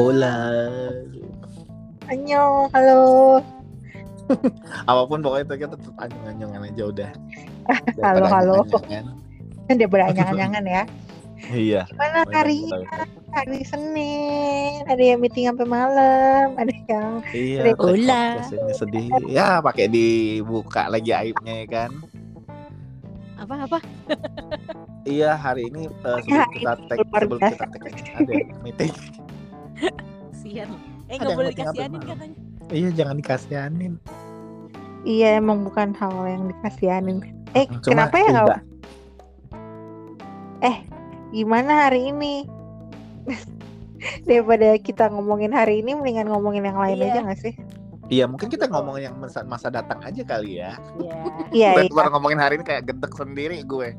Hola. Annyeong, halo. Apa pun pokoknya itu kita tetap anyong-anyongan aja udah. Halo, halo. Kan dia beranyangan-anyangan ya. Iya. Gimana harinya? Hari Senin. Ada yang meeting sampai malam. Ada yang Iya. Hola. Sedih. Ya pakai dibuka lagi aibnya ya kan. apa apa Iya hari ini eh, sebelum kita tag sebelum kita tag ada meeting. Ada eh nggak boleh dikasihanin katanya Iya jangan dikasihanin. Iya emang bukan hal yang dikasihanin. Eh Cuma kenapa ya nggak? Eh gimana hari ini? Daripada kita ngomongin hari ini, mendingan ngomongin yang lain Iya. aja nggak sih? Iya mungkin kita ngomongin yang masa, masa datang aja kali ya. Iya. Iya, Baru iya. ngomongin hari ini kayak gedek sendiri gue.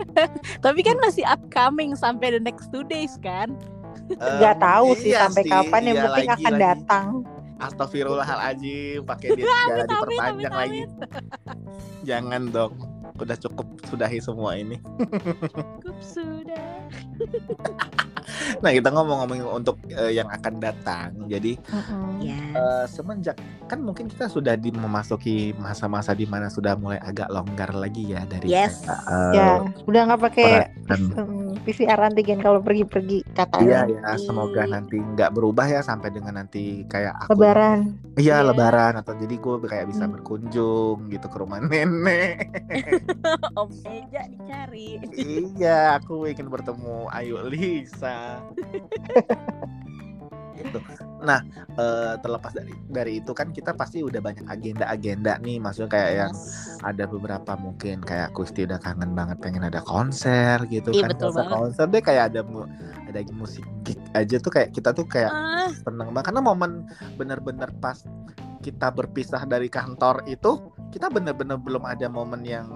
tapi kan masih upcoming sampai the next two days kan Nggak Em, tahu sih iya sampai sih, kapan yang iya penting lagi, akan lagi. datang. Astagfirullahaladzim pakai dia segala diperpanjang lagi. Jangan dong. Udah cukup sudahi semua ini. cukup sudah Nah, kita ngomong-ngomong untuk eh, yang akan datang. Jadi Mm-mm. ya eh, semenjak kan mungkin kita sudah di memasuki masa-masa di mana sudah mulai agak longgar lagi ya dari Yes. eh, Ya, udah nggak pakai PCR antigen kalau pergi-pergi Iya katanya. ya, semoga nanti nggak berubah ya sampai dengan nanti kayak aku Lebaran. Iya Iya. lebaran atau jadi gue kayak bisa Hmm. berkunjung gitu ke rumah nenek. om Eja dicari iya, aku ingin bertemu Ayu Lisa. gitu. Nah, eh, terlepas dari dari itu kan kita pasti udah banyak agenda-agenda nih, maksudnya kayak yang ada beberapa mungkin kayak Kusti udah kangen banget pengen ada konser gitu Iya, kan. betul banget. konser deh kayak ada mu- ada musik gig aja tuh kayak kita tuh kayak ah seneng banget karena momen bener-bener pas kita berpisah dari kantor itu kita bener-bener belum ada momen yang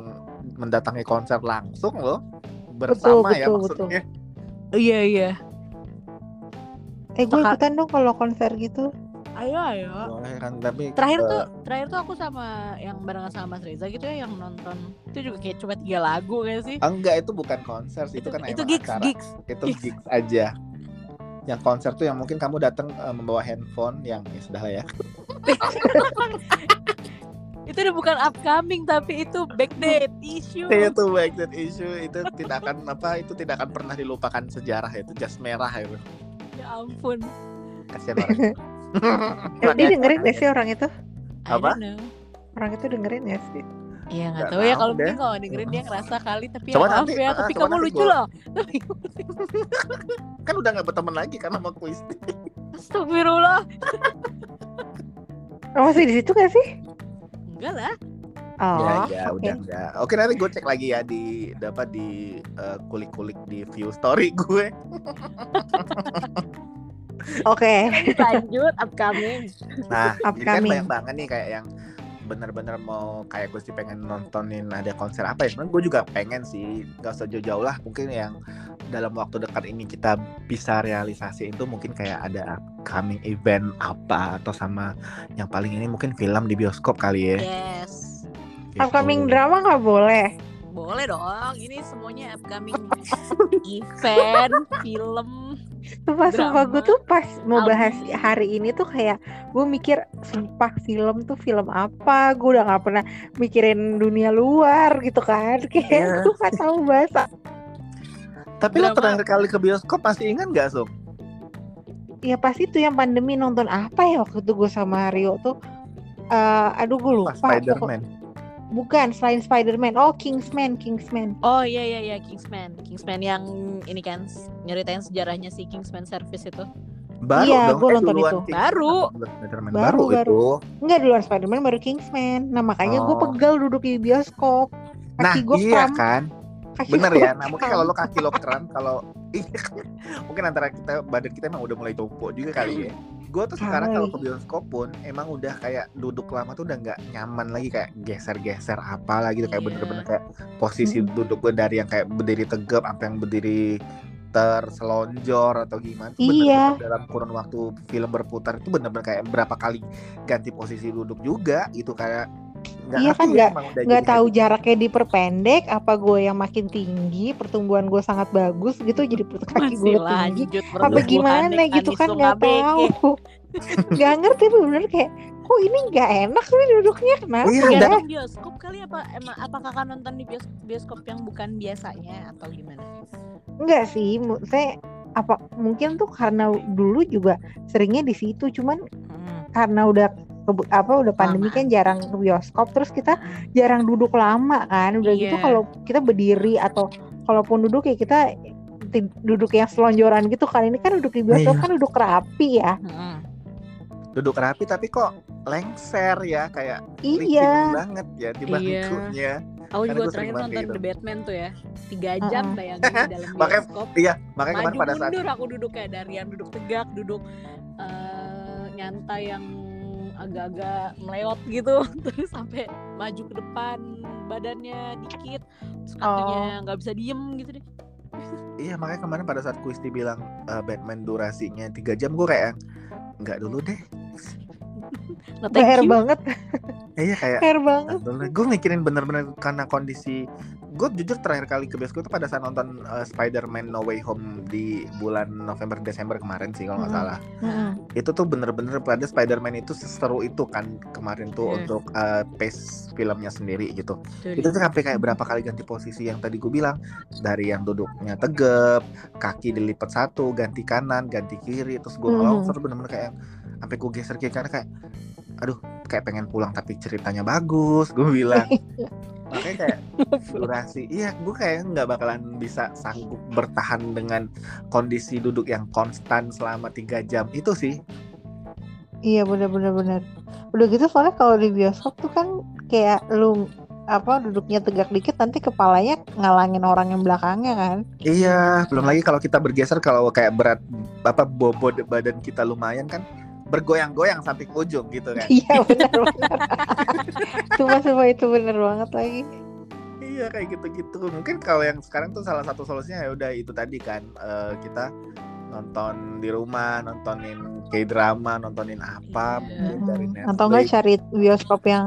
mendatangi konser langsung loh bersama ya betul, maksudnya. iya iya. Eh gue Maka- ikutan dong kalau konser gitu. ayo ayo. Boleh kan tapi terakhir eh, tuh terakhir tuh aku sama yang barengan sama Mas Reza gitu ya yang nonton. Itu juga kayak cuma tiga lagu kan sih. Enggak itu bukan konser sih itu, kan itu gigs acara. gigs. Itu gigs. gigs aja. Yang konser tuh yang mungkin kamu datang eh, membawa handphone yang ya sudah lah ya itu udah bukan upcoming tapi itu backdate issue. Itu back that issue. Itu tidak akan apa itu tidak akan pernah dilupakan sejarah itu jas merah itu. Ya ampun. Kasihan orang Eh, dia dengerin gak sih orang itu? Apa? Orang itu dengerin gak sih? Iya nggak Nggak tahu ya kalau mungkin kalau dengerin dia ngerasa kali tapi Coba ya maaf nanti- ya ah, tapi coba kamu lucu gua- loh. Kan udah nggak berteman lagi karena sama Kuisti Astagfirullah. Oh, masih di situ gak sih? Enggak lah Oh, ya ya oke. udah enggak oke nanti gue cek lagi ya di dapat di eh, kulik-kulik di view story gue Oke. lanjut upcoming nah jadi kan Upcoming. banyak banget nih kayak yang bener-bener mau kayak gue sih pengen nontonin ada konser apa ya. Sebenarnya gue juga pengen sih gak usah jauh-jauh lah. Mungkin yang dalam waktu dekat ini kita bisa realisasi itu mungkin kayak ada upcoming event apa atau sama yang paling ini mungkin film di bioskop kali ya. Yes. Gitu. Upcoming drama nggak boleh. boleh dong. Ini semuanya upcoming event film Sumpah, sumpah Drama. gue tuh pas mau Album. bahas hari ini tuh kayak gue mikir sumpah film tuh film apa gue udah nggak pernah mikirin dunia luar gitu kan kayak Iya. gue nggak tahu bahasa tapi lo Drama. terakhir kali ke bioskop masih ingat gak Sum? ya pas itu yang pandemi nonton apa ya waktu itu gue sama Rio tuh Eh, aduh gue lupa pokok- Spider-Man bukan selain Spider-Man. Oh Kingsman Kingsman. Oh iya iya iya Kingsman. Kingsman yang ini kan nyeritain sejarahnya si Kingsman Service itu. Baru Iya, dong. gua eh, nonton itu. Kingsman. Baru. Spider-Man Baru, baru, baru. itu. Enggak duluan Spider-Man baru Kingsman. Nah makanya gue Oh. pegel duduk di bioskop. Nah kaki gue iya kram. kan kaki bener ya nah mungkin kalau lo kaki lo kram kalau iya, mungkin antara kita badan kita emang udah mulai tumpuk juga kali ya gue tuh sekarang kalau ke bioskop pun emang udah kayak duduk lama tuh udah nggak nyaman lagi kayak geser-geser apa lagi gitu kayak Iya. bener-bener kayak posisi Hmm. duduk gue dari yang kayak berdiri tegap sampai yang berdiri terselonjor atau gimana Tuh Iya. bener-bener dalam kurun waktu film berputar itu bener-bener kayak berapa kali ganti posisi duduk juga gitu kayak nggak Iya kan, ya, nggak- nggak tahu habit. jaraknya diperpendek apa gue yang makin tinggi pertumbuhan gue sangat bagus gitu jadi perut kaki gue tinggi apa gimana nih, gitu kan nggak tahu nggak ngerti bener kayak kok ini nggak enak nih duduknya kenapa Iya, ya Nonton bioskop kali apa emang apa kakak nonton di bios- bioskop yang bukan biasanya atau gimana? Enggak sih, saya apa mungkin tuh karena dulu juga seringnya di situ, cuman Hmm. karena udah apa udah pandemi kan jarang ke bioskop, terus kita jarang duduk lama kan, udah gitu Iya. kalau kita berdiri atau kalaupun duduk ya kita duduk yang selonjoran gitu kan ini kan duduk di bioskop Iya. kan duduk rapi ya, Hmm. duduk rapi tapi kok lengser ya kayak iya, banget ya di Iya. bangkunya. Aku Karena juga gue sering terakhir nonton gitu. The Batman tuh ya tiga jam Heeh. bayangin di dalam Makanya- bioskop. Iya, makanya Maju kemarin pada saat mundur aku duduknya dari yang duduk tegak, duduk eh, nyantai yang agak-agak meleot gitu, terus sampai maju ke depan badannya dikit, terus kakinya nggak bisa diem gitu deh. iya makanya kemarin pada saat Kuisti bilang eh, Batman durasinya 3 jam gue kayak nggak dulu deh. Nah, thank PR you. banget, Iya kayak banget. gue mikirin bener-bener karena kondisi gue jujur terakhir kali ke bioskop itu pada saat nonton uh, Spider-Man No Way Home di bulan November Desember kemarin sih kalau nggak salah Mm-mm. itu tuh bener-bener pada Spider-Man itu seseru itu kan kemarin tuh Hmm. untuk uh, pace filmnya sendiri gitu Tuh itu tuh sampai kayak berapa kali ganti posisi yang tadi gue bilang dari yang duduknya tegep kaki dilipat satu ganti kanan ganti kiri terus gue Mhm. ngelongser bener-bener kayak sampai gue geser kiri karena kayak aduh kayak pengen pulang tapi ceritanya bagus gue bilang makanya kayak durasi iya gue kayak nggak bakalan bisa sanggup bertahan dengan kondisi duduk yang konstan selama tiga jam itu sih Iya bener-bener bener. Udah gitu soalnya kalau di bioskop tuh kan kayak lu apa duduknya tegak dikit nanti kepalanya ngalangin orang yang belakangnya kan. iya belum lagi kalau kita bergeser kalau kayak berat apa bobot badan kita lumayan kan bergoyang-goyang sampai ke ujung gitu kan Iya benar-benar. Cuma semua itu bener banget lagi. Iya kayak gitu-gitu. Mungkin kalau yang sekarang tuh salah satu solusinya ya udah itu tadi kan eh, kita nonton di rumah, nontonin kayak drama, nontonin apa mungkin dari Netflix. Atau enggak cari bioskop yang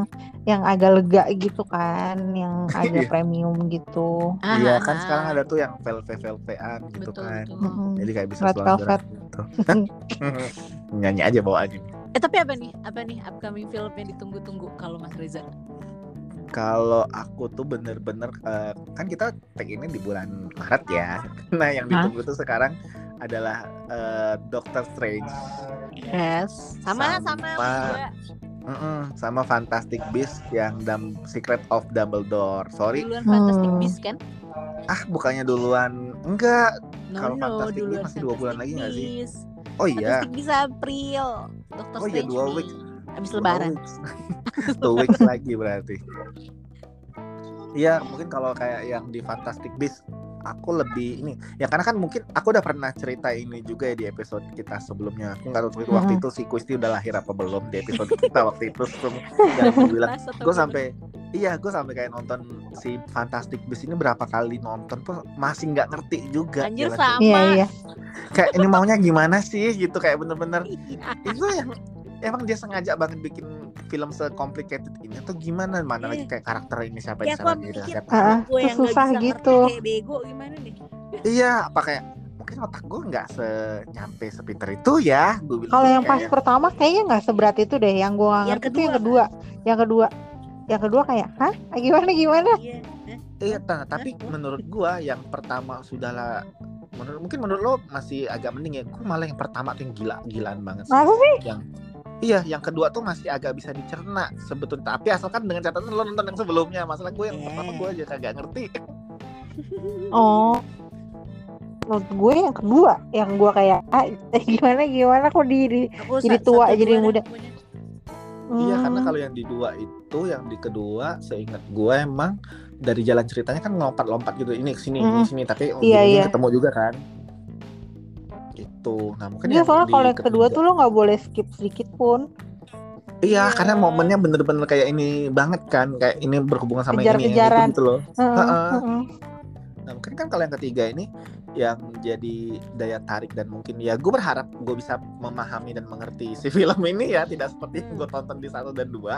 yang agak lega gitu kan, yang agak Iya. premium gitu. Iya Ah, kan ah, sekarang ah. ada tuh yang velvet velvetan gitu betul, kan. betul. Jadi kayak bisa Red velvet. gitu. Nyanyi aja bawaannya. Eh tapi apa nih? Apa nih upcoming film yang ditunggu-tunggu kalau Mas Reza? Kalau aku tuh bener-bener eh, kan kita tag ini di bulan Maret ya. Nah yang Hah? ditunggu tuh sekarang adalah eh, Doctor Strange. Yes. Sama sama, Sama. Juga. Mm-mm, sama Fantastic Beasts yang Dam Secret of Dumbledore. Sorry, Duluan Fantastic Hmm. Beasts kan? ah bukannya duluan enggak. No Kalau no, Fantastic Beasts masih dua bulan lagi nggak sih? Oh iya, Fantastic Beasts April. Doctor Oh iya, Strange dua Mei. weeks. Abis Two lebaran. weeks. Two weeks lagi berarti. Iya, mungkin kalau kayak yang di Fantastic Beasts aku lebih ini ya karena kan mungkin aku udah pernah cerita ini juga ya di episode kita sebelumnya aku nggak tahu waktu Mhm. itu si Kusti udah lahir apa belum di episode kita waktu itu dan aku bilang gue sampai iya gue sampai kayak nonton si Fantastic Beasts ini berapa kali nonton tuh masih nggak ngerti juga Anjir jalan sama. Iya iya. kayak ini maunya gimana sih gitu kayak bener-bener Iya. itu yang emang dia sengaja banget bikin film secomplicated ini atau gimana mana lagi kayak karakter ini siapa Ya siapa siapa Ah, gue itu yang susah bisa ngerti gitu. kayak bego gimana nih? iya apa kayak mungkin otak gue nggak senyampe sepinter itu ya gue bilang Kalau gitu yang pas kayak, pertama kayaknya nggak seberat itu deh. Yang gua nggak Yang ngerti tuh yang kedua, kedua. Yang kedua. Yang kedua kayak, hah? Gimana gimana? Iya. Hah? iya nah, tapi menurut gue yang pertama sudahlah menurut mungkin menurut lo masih agak mending ya gue malah yang pertama tuh yang gila gilaan banget sih Masa sih? yang Iya, yang kedua tuh masih agak bisa dicerna sebetulnya. Tapi asalkan dengan catatan lo nonton yang sebelumnya. Masalah gue yang Eh. pertama gue aja kagak ngerti. Oh. Menurut gue yang kedua, yang gue kayak, ah, gimana gimana kok di, di Aku Jadi tua, jadi muda. pokoknya. Iya karena Hmm. kalau yang di dua itu yang di kedua seingat gue emang dari jalan ceritanya kan lompat-lompat gitu ini ke sini ini Mm. sini tapi Iya, iya. ketemu juga kan. Itu. Nah, mungkin Iya yang soalnya kalau yang kedua tuh lo nggak boleh skip sedikit pun Iya, karena momennya bener-bener kayak ini banget kan, kayak ini berhubungan sama yang ini yang Kejar-kejaran. itu gitu loh. Heeh, Heeh. heeh. Nah, mungkin kan kalau yang ketiga ini yang jadi daya tarik dan mungkin ya gue berharap gue bisa memahami dan mengerti si film ini ya tidak seperti yang Hmm. gue tonton di satu dan dua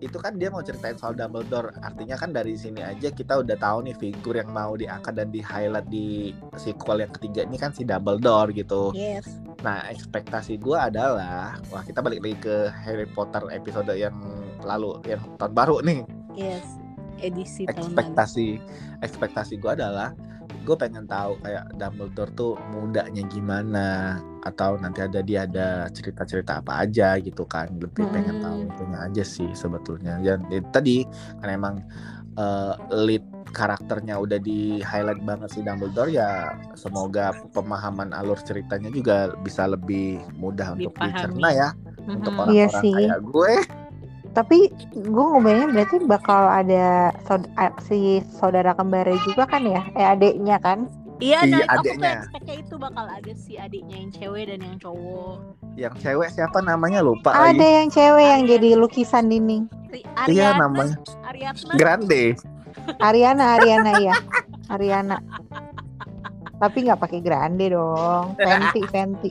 itu kan dia mau ceritain soal Dumbledore artinya kan dari sini aja kita udah tahu nih figur yang mau diangkat dan di highlight di sequel yang ketiga ini kan si Dumbledore gitu Yes. nah ekspektasi gue adalah wah kita balik lagi ke Harry Potter episode yang lalu yang tahun baru nih Yes. Edisi tahun lalu. ekspektasi ekspektasi gue adalah gue pengen tahu kayak Dumbledore tuh mudanya gimana atau nanti ada dia ada cerita-cerita apa aja gitu kan lebih pengen Hmm. tahu itunya aja sih sebetulnya dan itu tadi kan emang eh, lead karakternya udah di highlight banget si Dumbledore ya semoga pemahaman alur ceritanya juga bisa lebih mudah untuk Dipahami. dicerna ya untuk Mhm. orang-orang Iya sih. kayak gue Tapi gue ngebayangin berarti bakal ada saud- si saudara kembarnya juga kan ya? Eh adeknya kan? Iya, Iya, nah aku tuh adeknya. expect-nya itu bakal ada si adiknya yang cewek dan yang cowok. yang cewek siapa namanya lupa Ada lagi yang cewek yang jadi lukisan dinding. Iya Ariana, namanya Ariadna. Grande Ariana, Ariana ya. Ariana. Tapi nggak pakai grande dong. Fenty, Fenty.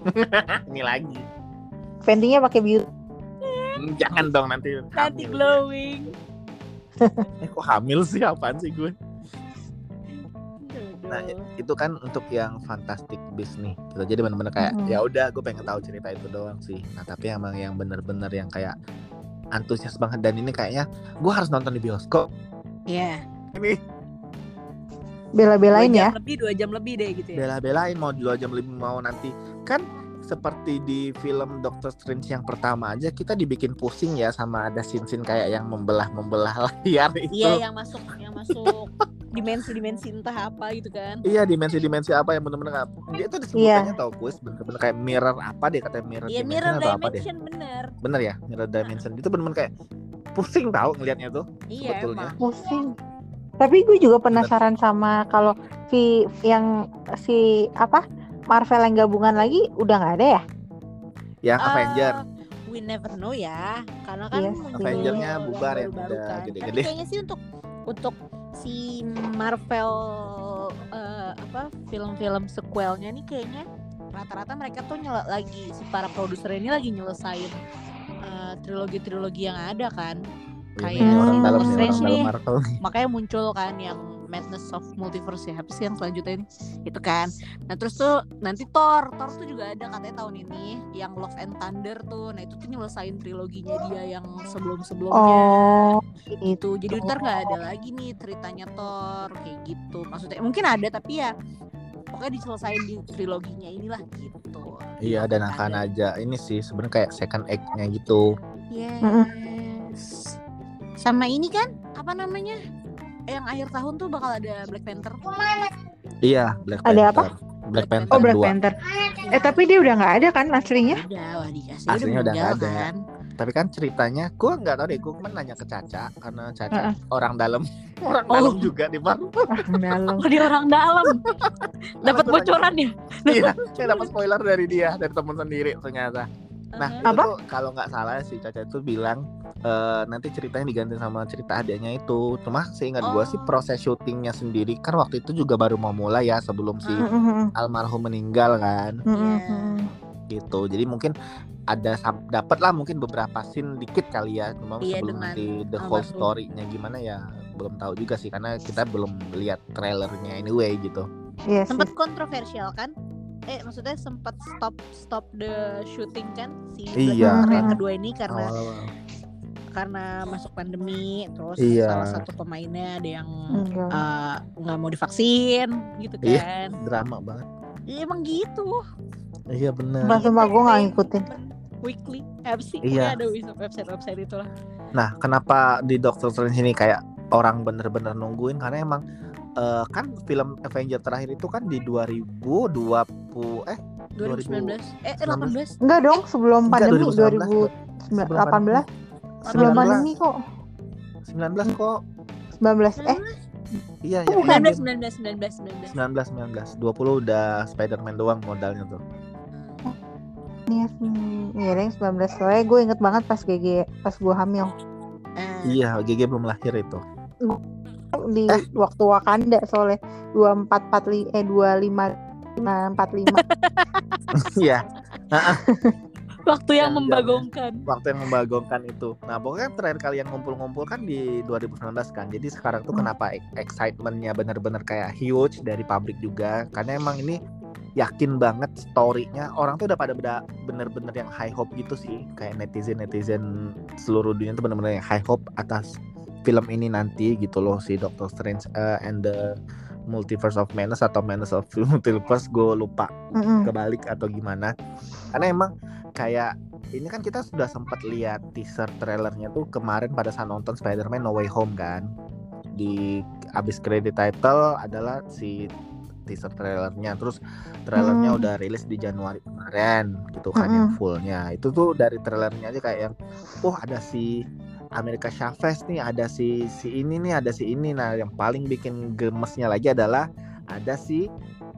ini lagi Fenty-nya pakai beauty. Hmm, jangan dong nanti Nanti hamil. glowing. eh kok hamil sih apaan sih gue nah itu kan untuk yang fantastic beast nih gitu jadi bener-bener kayak Mhm. ya udah gue pengen tahu cerita itu doang sih nah tapi emang yang bener-bener yang kayak antusias banget dan ini kayaknya gue harus nonton di bioskop Iya. ini Bela-belain ya. lebih, dua jam lebih deh gitu ya. bela-belain mau dua jam lebih mau nanti kan seperti di film Doctor Strange yang pertama aja kita dibikin pusing ya sama ada scene-scene kayak yang membelah-membelah layar itu Iya, yang masuk yang masuk dimensi-dimensi entah apa gitu kan. Iya dimensi-dimensi apa yang bener-bener nggak- dia tuh disebutannya tau kuis bener-bener kayak mirror apa deh katanya mirror Iya, dimension mirror atau apa deh dimension bener. bener ya mirror dimension itu bener-bener kayak pusing tau ngelihatnya tuh Iya, Sebetulnya. emang. Pusing. Tapi gue juga penasaran sama kalau si yang si apa Marvel yang gabungan lagi udah nggak ada ya? yang Eh, Avenger we never know ya, karena kan Iya muncul Avengernya bubar yang baru-baru udah kan. gede-gede. Tapi kayaknya sih untuk untuk si Marvel eh, apa film-film sequelnya nih kayaknya rata-rata mereka tuh nyela lagi si para produser ini lagi nyelesain eh, trilogi-trilogi yang ada kan. ini kayak orang si dalam Doctor orang Strange nih makanya muncul kan yang Madness of Multiverse ya apa sih yang selanjutnya ini? Itu kan. Nah terus tuh nanti Thor Thor tuh juga ada katanya tahun ini yang Love and Thunder tuh. Nah itu tuh nyelesain triloginya dia yang sebelum sebelumnya Oh, itu jadi ntar nggak ada lagi nih ceritanya Thor kayak gitu. Maksudnya mungkin ada tapi ya pokoknya diselesain di triloginya inilah gitu. Iya dan akan aja. Ini sih sebenarnya kayak second act-nya gitu. Yes. Sama ini kan? Apa namanya yang akhir tahun tuh bakal ada Black Panther iya Black Ada Panther Black Panther oh Black 2 Panther. Eh tapi dia udah nggak ada kan aslinya? udah wah dikasih Aslinya udah nggak ada. kan tapi kan ceritanya gue nggak tahu deh gue kemarin nanya ke Caca karena Caca Heeh. orang dalam orang Oh. dalam juga di Bang Dalam. oh dia orang dalam dapat bocoran ya iya saya dapat spoiler dari dia dari teman sendiri ternyata nah Uh-huh. itu Apa? kalau nggak salah si Caca itu bilang eh, nanti ceritanya diganti sama cerita adanya itu cuma seingat gua sih Oh. proses syutingnya sendiri kan waktu itu juga baru mau mulai ya sebelum si. Mm-mm. almarhum meninggal kan Mm-mm. gitu jadi mungkin ada dapat lah mungkin beberapa scene dikit kali ya cuma Iya, sebelum dengan nanti the whole story-nya gimana ya belum tahu juga sih karena kita belum lihat trailernya anyway gitu Iya sih. sempat kontroversial kan eh maksudnya sempat stop stop the shooting kan si Iya, yang kedua ini karena awal-awal karena masuk pandemi terus Iya. salah satu pemainnya ada yang Enggak. eh, nggak mau divaksin gitu Iya. kan drama banget Iya, emang gitu iya bener Sumpah, sumpah gue nggak ngikutin. weekly apa sih Iya. Ada website website itulah Nah, kenapa di Doctor Strange ini kayak orang bener-bener nungguin karena emang eh, kan film Avenger terakhir itu kan di 2020 eh 2019 eh 18 Enggak dong, sebelum Enggak, pandemi 2019. 2018 sebelum 19. pandemi kok. 19 kok. 19 eh. Iya ya Bukan. 19 19 19 19 19 19 20 udah Spider-Man doang modalnya tuh. Nih iya deh 19 soalnya gue inget banget pas GG pas gue hamil. Eh, iya GG belum lahir itu di Eh. waktu Wakanda soalnya 2445 eh 25 45 iya Waktu yang Yang membagongkan. waktu yang membagongkan itu. Nah, pokoknya terakhir kali yang ngumpul-ngumpul kan di 2019 kan. Jadi sekarang tuh Hmm. kenapa e- excitementnya bener-bener kayak huge dari pabrik juga. Karena emang ini yakin banget story-nya orang tuh udah pada beda bener-bener yang high hope gitu sih. Kayak netizen-netizen seluruh dunia tuh bener-bener yang high hope atas film ini nanti gitu loh si Doctor Strange uh, and the Multiverse of Madness atau Madness of Multiverse gue lupa Mm-mm. kebalik atau gimana karena emang kayak ini kan kita sudah sempat lihat teaser trailernya tuh kemarin pada saat nonton Spider-Man No Way Home kan di abis credit title adalah si teaser trailernya terus trailernya Hmm. udah rilis di Januari kemarin gitu kan yang Mm-mm. fullnya itu tuh dari trailernya aja kayak yang oh ada si Amerika Chavez nih ada si si ini nih ada si ini nah yang paling bikin gemesnya lagi adalah ada si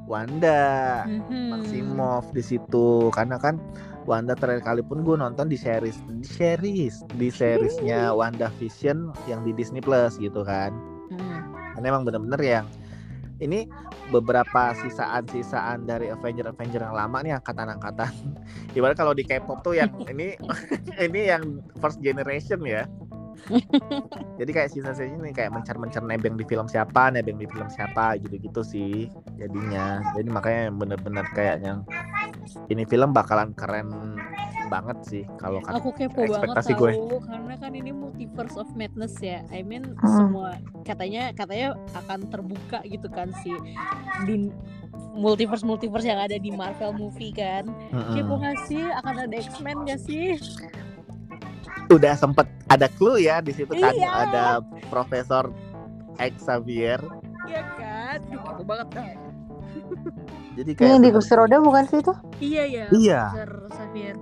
Wanda Mhm. Maximoff di situ karena kan Wanda terakhir kali pun gue nonton di series di series di seriesnya Wanda Vision yang di Disney Plus gitu kan Mhm. karena emang bener-bener yang ini beberapa sisaan-sisaan dari Avenger-Avenger yang lama nih angkatan-angkatan. Ibarat kalau di K-pop tuh yang ini ini yang first generation ya. Jadi kayak sisa-sisanya nih kayak mencar-mencar nebeng di film siapa nebeng di film siapa gitu-gitu sih jadinya. Jadi makanya bener-bener kayak yang ini film bakalan keren banget sih kalau kata Aku kepo banget ekspektasi tahu gue. karena kan ini multiverse of madness ya. I mean Hmm. semua katanya katanya akan terbuka gitu kan si di multiverse multiverse yang ada di Marvel movie kan. Mm-mm. Kepo gak sih akan ada X-Men gak sih? udah sempet ada clue ya di situ kan Iya. ada Profesor Xavier Iya kan? Duh, kepo banget dah. jadi Ini kayak yang di kursi roda bukan sih itu? Iya ya. Iya. Sir Xavier.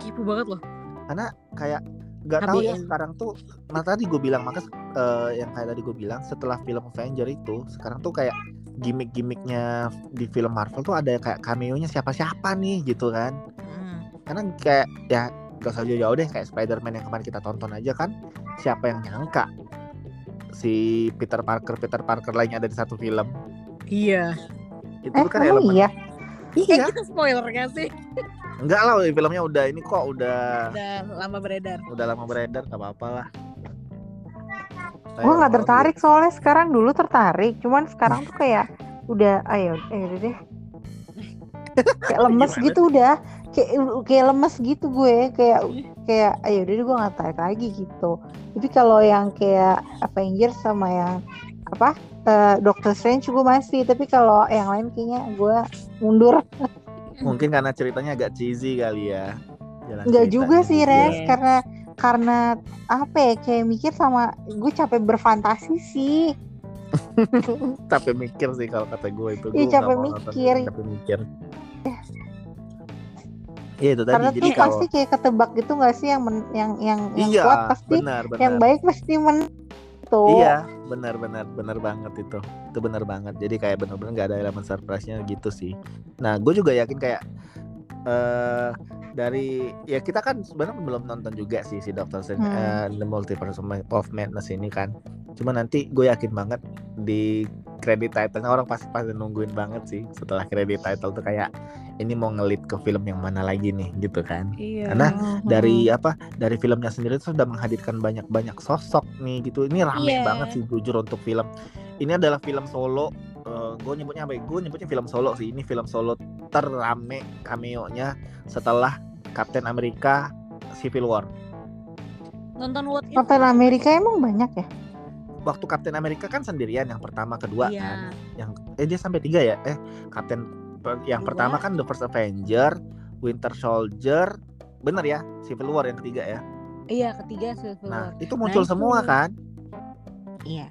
Kepo banget loh. karena kayak nggak tahu ya sekarang tuh nah tadi gue bilang maka eh, yang kayak tadi gue bilang setelah film Avenger itu sekarang tuh kayak gimmick-gimmicknya di film Marvel tuh ada kayak cameo-nya siapa-siapa nih gitu kan Hmm. karena kayak ya gak usah jauh-jauh deh kayak Spider-Man yang kemarin kita tonton aja kan siapa yang nyangka si Peter Parker Peter Parker lainnya ada di satu film Iya. itu Eh, kan emang elemen iya? Iya Eh, kita spoiler gak sih? enggak lah filmnya udah ini kok udah Udah lama beredar. udah lama beredar gak apa-apa lah Gue nggak tertarik soalnya sekarang dulu tertarik, cuman sekarang tuh kayak udah ayo, eh udah deh. kayak lemes Gimana? gitu udah, kayak kayak lemes gitu gue, kayak kayak ayo udah deh gue nggak tertarik lagi gitu. Tapi kalau yang kayak Avengers sama yang apa eh, Doctor Strange gue masih, tapi kalau yang lain kayaknya gue mundur. mungkin karena ceritanya agak cheesy kali ya Jalan ceritanya juga sih. Res, karena karena apa ya kayak mikir sama gue capek berfantasi sih. capek mikir sih kalau kata gue itu Iya, Gue nggak capek nonton mikir. capek mikir Iya itu tadi Karena jadi tuh kalau pasti kayak ketebak gitu nggak sih yang men- yang yang yang iya kuat pasti benar benar yang baik pasti men tuh. Iya, benar benar benar banget itu. Itu benar banget. Jadi kayak benar-benar nggak ada elemen surprise-nya gitu sih. Nah, gue juga yakin kayak eh dari ya kita kan sebenarnya belum nonton juga sih si Doctor Strange Hmm. eh, The Multiverse of Madness ini kan. Cuma nanti gue yakin banget di credit title. Orang pasti pasti nungguin banget sih setelah credit title tuh kayak ini mau ngelit ke film yang mana lagi nih? Gitu kan. Iya. Karena dari apa dari filmnya sendiri tuh sudah menghadirkan banyak banyak sosok nih gitu. Ini rame Iya. banget sih jujur untuk film. Ini adalah film solo gue nyebutnya apa gue nyebutnya film solo sih. Ini film solo terrame cameo nya setelah Captain America Civil War. Nonton What If. Captain Amerika emang banyak ya? Waktu Captain America kan sendirian yang pertama kedua Iya. kan yang eh dia sampai tiga ya eh Captain yang Dua. pertama kan The First Avenger Winter Soldier bener ya Civil War yang ketiga ya Iya, ketiga Civil nah War. itu muncul itu- semua kan Iya.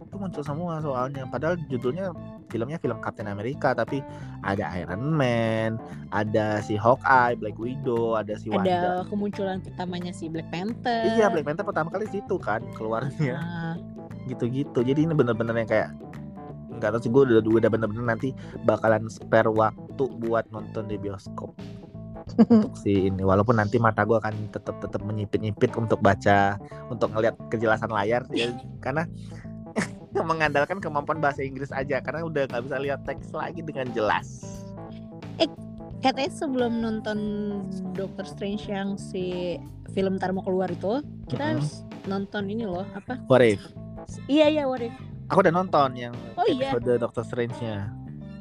itu muncul semua soalnya padahal judulnya filmnya film Captain America tapi ada Iron Man ada si Hawkeye Black Widow ada si Wanda Ada kemunculan pertamanya si Black Panther. iya Black Panther pertama kali situ kan keluarnya Nah, gitu-gitu. Jadi ini bener-bener yang kayak nggak tahu sih gue udah udah bener-bener nanti bakalan spare waktu buat nonton di bioskop. Untuk si ini walaupun nanti mata gue akan tetap tetap menyipit-nyipit untuk baca untuk ngelihat kejelasan layar. Ya karena mengandalkan kemampuan bahasa Inggris aja karena udah nggak bisa lihat teks lagi dengan jelas. Katanya sebelum nonton Doctor Strange yang si film ntar mau keluar itu kita Mhm. harus nonton ini loh apa? What if? Iya iya what if Aku udah nonton yang Oh, iya. episode Doctor Strange-nya.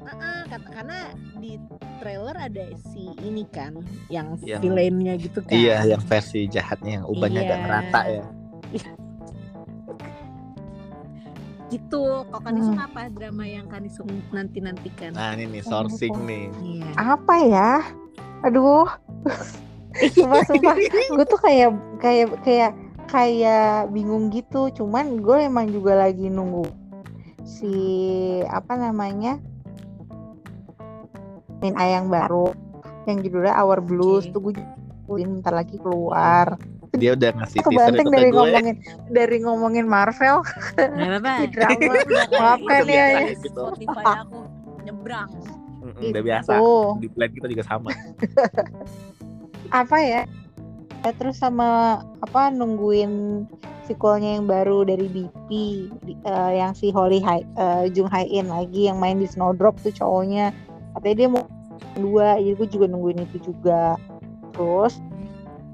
Ah, kata- karena di trailer ada si ini kan yang Yang- villainnya gitu kan Iya, yang versi jahatnya yang ubahnya agak Iya. merata ya. gitu kok Kanisung Hmm. apa drama yang Kanisung nanti nantikan Nah, ini nih sourcing nih. iya Apa ya? Aduh. sumpah sumpah gue tuh kayak kayak kayak kayak bingung gitu cuman gue emang juga lagi nunggu si apa namanya main ayang baru yang judulnya Our Blues Oke. tuh gue nungguin bentar lagi keluar Dia udah ngasih teaser itu dari gue. ngomongin dari ngomongin Marvel drama. Maafkan ya, ya. gitu. Spotify aku nyebrang Mm-mm, Udah biasa. Oh. Di plan kita juga sama. apa ya terus sama apa nungguin sequelnya yang baru dari BP di- eh, yang si Holly Hai, eh, Jung Hae In lagi yang main di Snowdrop tuh cowoknya. Katanya dia mau dua jadi gue juga nungguin itu juga. Terus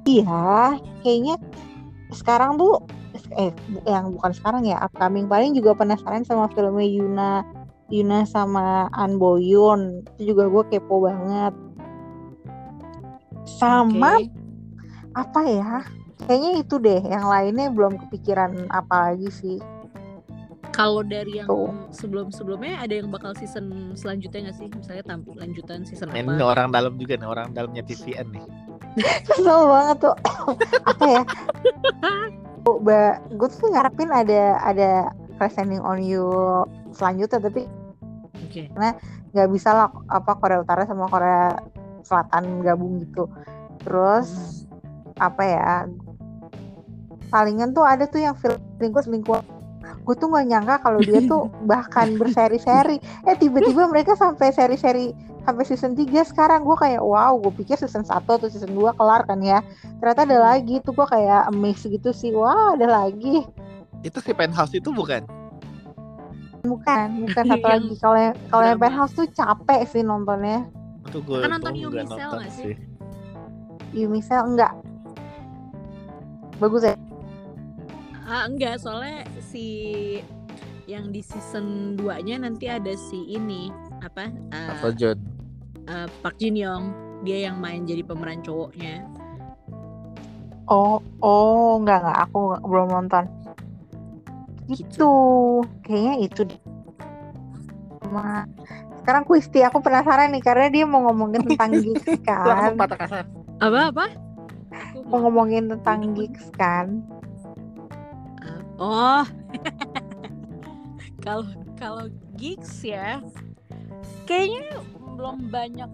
iya kayaknya sekarang tuh eh yang bukan sekarang ya upcoming paling juga penasaran sama filmnya Yuna Yuna sama An Boyun itu juga gue kepo banget. Sama Oke. Apa ya? Kayaknya itu deh yang lainnya belum kepikiran apa lagi sih. Kalau dari yang Tuh. sebelum-sebelumnya ada yang bakal season selanjutnya nggak sih? Misalnya tampil lanjutan season Nah, apa? ini orang dalam juga nih, orang dalamnya TVN nih. kesel banget tuh. Apa ya? Gue tuh ngarepin ada ada Crash Landing on You selanjutnya tapi oke. nggak bisa lah apa Korea Utara sama Korea Selatan gabung gitu. Terus apa ya palingan tuh ada tuh yang film selingkuh selingkuh. Gue tuh nggak nyangka kalau dia tuh bahkan berseri-seri. Eh tiba-tiba mereka sampai seri-seri sampai season 3 sekarang. Gue kayak wow gue pikir season 1 atau season 2 kelar kan ya? Ternyata ada lagi tuh gue kayak amazed gitu sih. Wah ada lagi. Itu si penthouse itu bukan? bukan bukan satu lagi. Kalau yang kalau yang penthouse tuh capek sih nontonnya. Itu gue Kan nonton gue Yumi nggak Cell nonton nggak sih? sih. Yumi Cell enggak bagus ya ah enggak soalnya si yang di season 2 nya nanti ada si ini apa Apa John? eh, Park Jin Young dia yang main jadi pemeran cowoknya Oh, oh, enggak enggak, aku belum nonton. Gitu. Kayaknya itu deh. Sama sekarang Kuisti aku penasaran nih karena dia mau ngomongin tentang gigs kan. Kasar. apa apa Mau ngomongin tentang gigs kan. oh kalau kalau gigs ya kayaknya belum banyak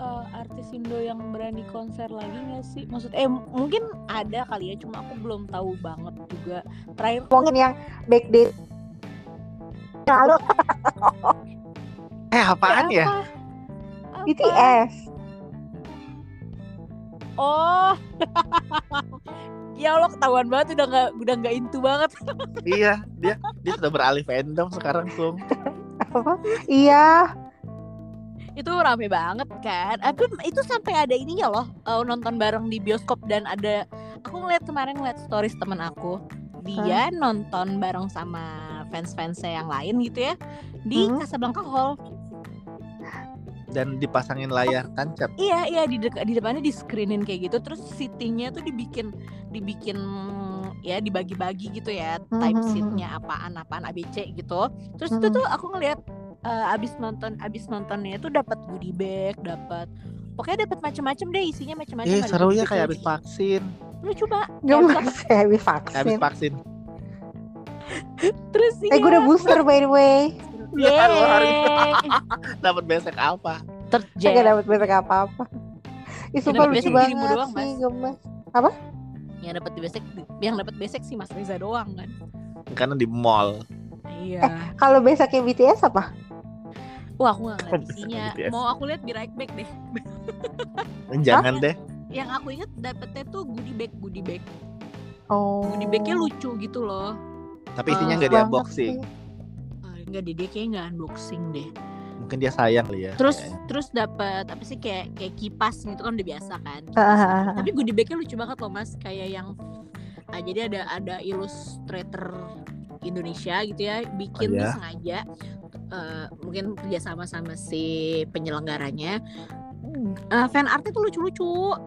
eh, artis Indo yang berani konser lagi nggak sih maksud eh mungkin ada kali ya cuma aku belum tahu banget juga terakhir Ngomongin yang backdate lalu Eh apaan ya? Apa? Apa? BTS. Oh, ya Allah ketahuan banget udah nggak udah nggak into banget. iya, dia dia sudah beralih fandom sekarang, Sung. Apa? Iya. Itu rame banget kan. Aku itu sampai ada ininya loh eh, nonton bareng di bioskop dan ada aku ngeliat kemarin ngeliat stories temen aku dia nonton bareng sama fans-fansnya yang lain gitu ya di Hmm. Casablanca Hall. Dan dipasangin layar tancap. Iya iya di dek- di depannya di screenin kayak gitu terus seatingnya tuh dibikin dibikin ya dibagi-bagi gitu ya type Mhm. seatnya apaan apaan ABC gitu terus itu tuh aku ngeliat eh, abis nonton abis nontonnya itu dapat goodie bag dapat pokoknya dapat macam-macam deh isinya macam-macam Eh ada seru ya bag kayak habis vaksin. lu coba ya habis Kayak habis vaksin. vaksin. terus Eh gue udah booster by the way. Yeay. Dapat besek apa? terjadi Gak dapet besok apa-apa. Ih sumpah lucu banget doang, sih Mas. gemes. yang dapat di besek yang dapat besek sih Mas Reza doang kan Karena di mall. iya Kalau besoknya BTS apa? wah aku ngeliat Kok bisa isinya mau aku lihat di right back deh Jangan deh. yang aku inget dapetnya tuh goodie bag goodie bag Oh. goodie bagnya lucu gitu loh Tapi isinya Oh, nggak di banget unboxing. sih. Enggak deh dia kayaknya nggak unboxing deh. Mungkin dia sayang kali ya terus kayaknya. terus dapat apa sih kayak kayak kipas gitu kan udah biasa kan? Ah. tapi goodie bagnya lucu banget loh mas. Kayak yang ah, jadi ada ada ilustrator Indonesia gitu ya bikin Oh, tuh ya? sengaja eh, mungkin kerjasama sama si penyelenggaranya. Eh, fan artnya tuh lucu-lucu.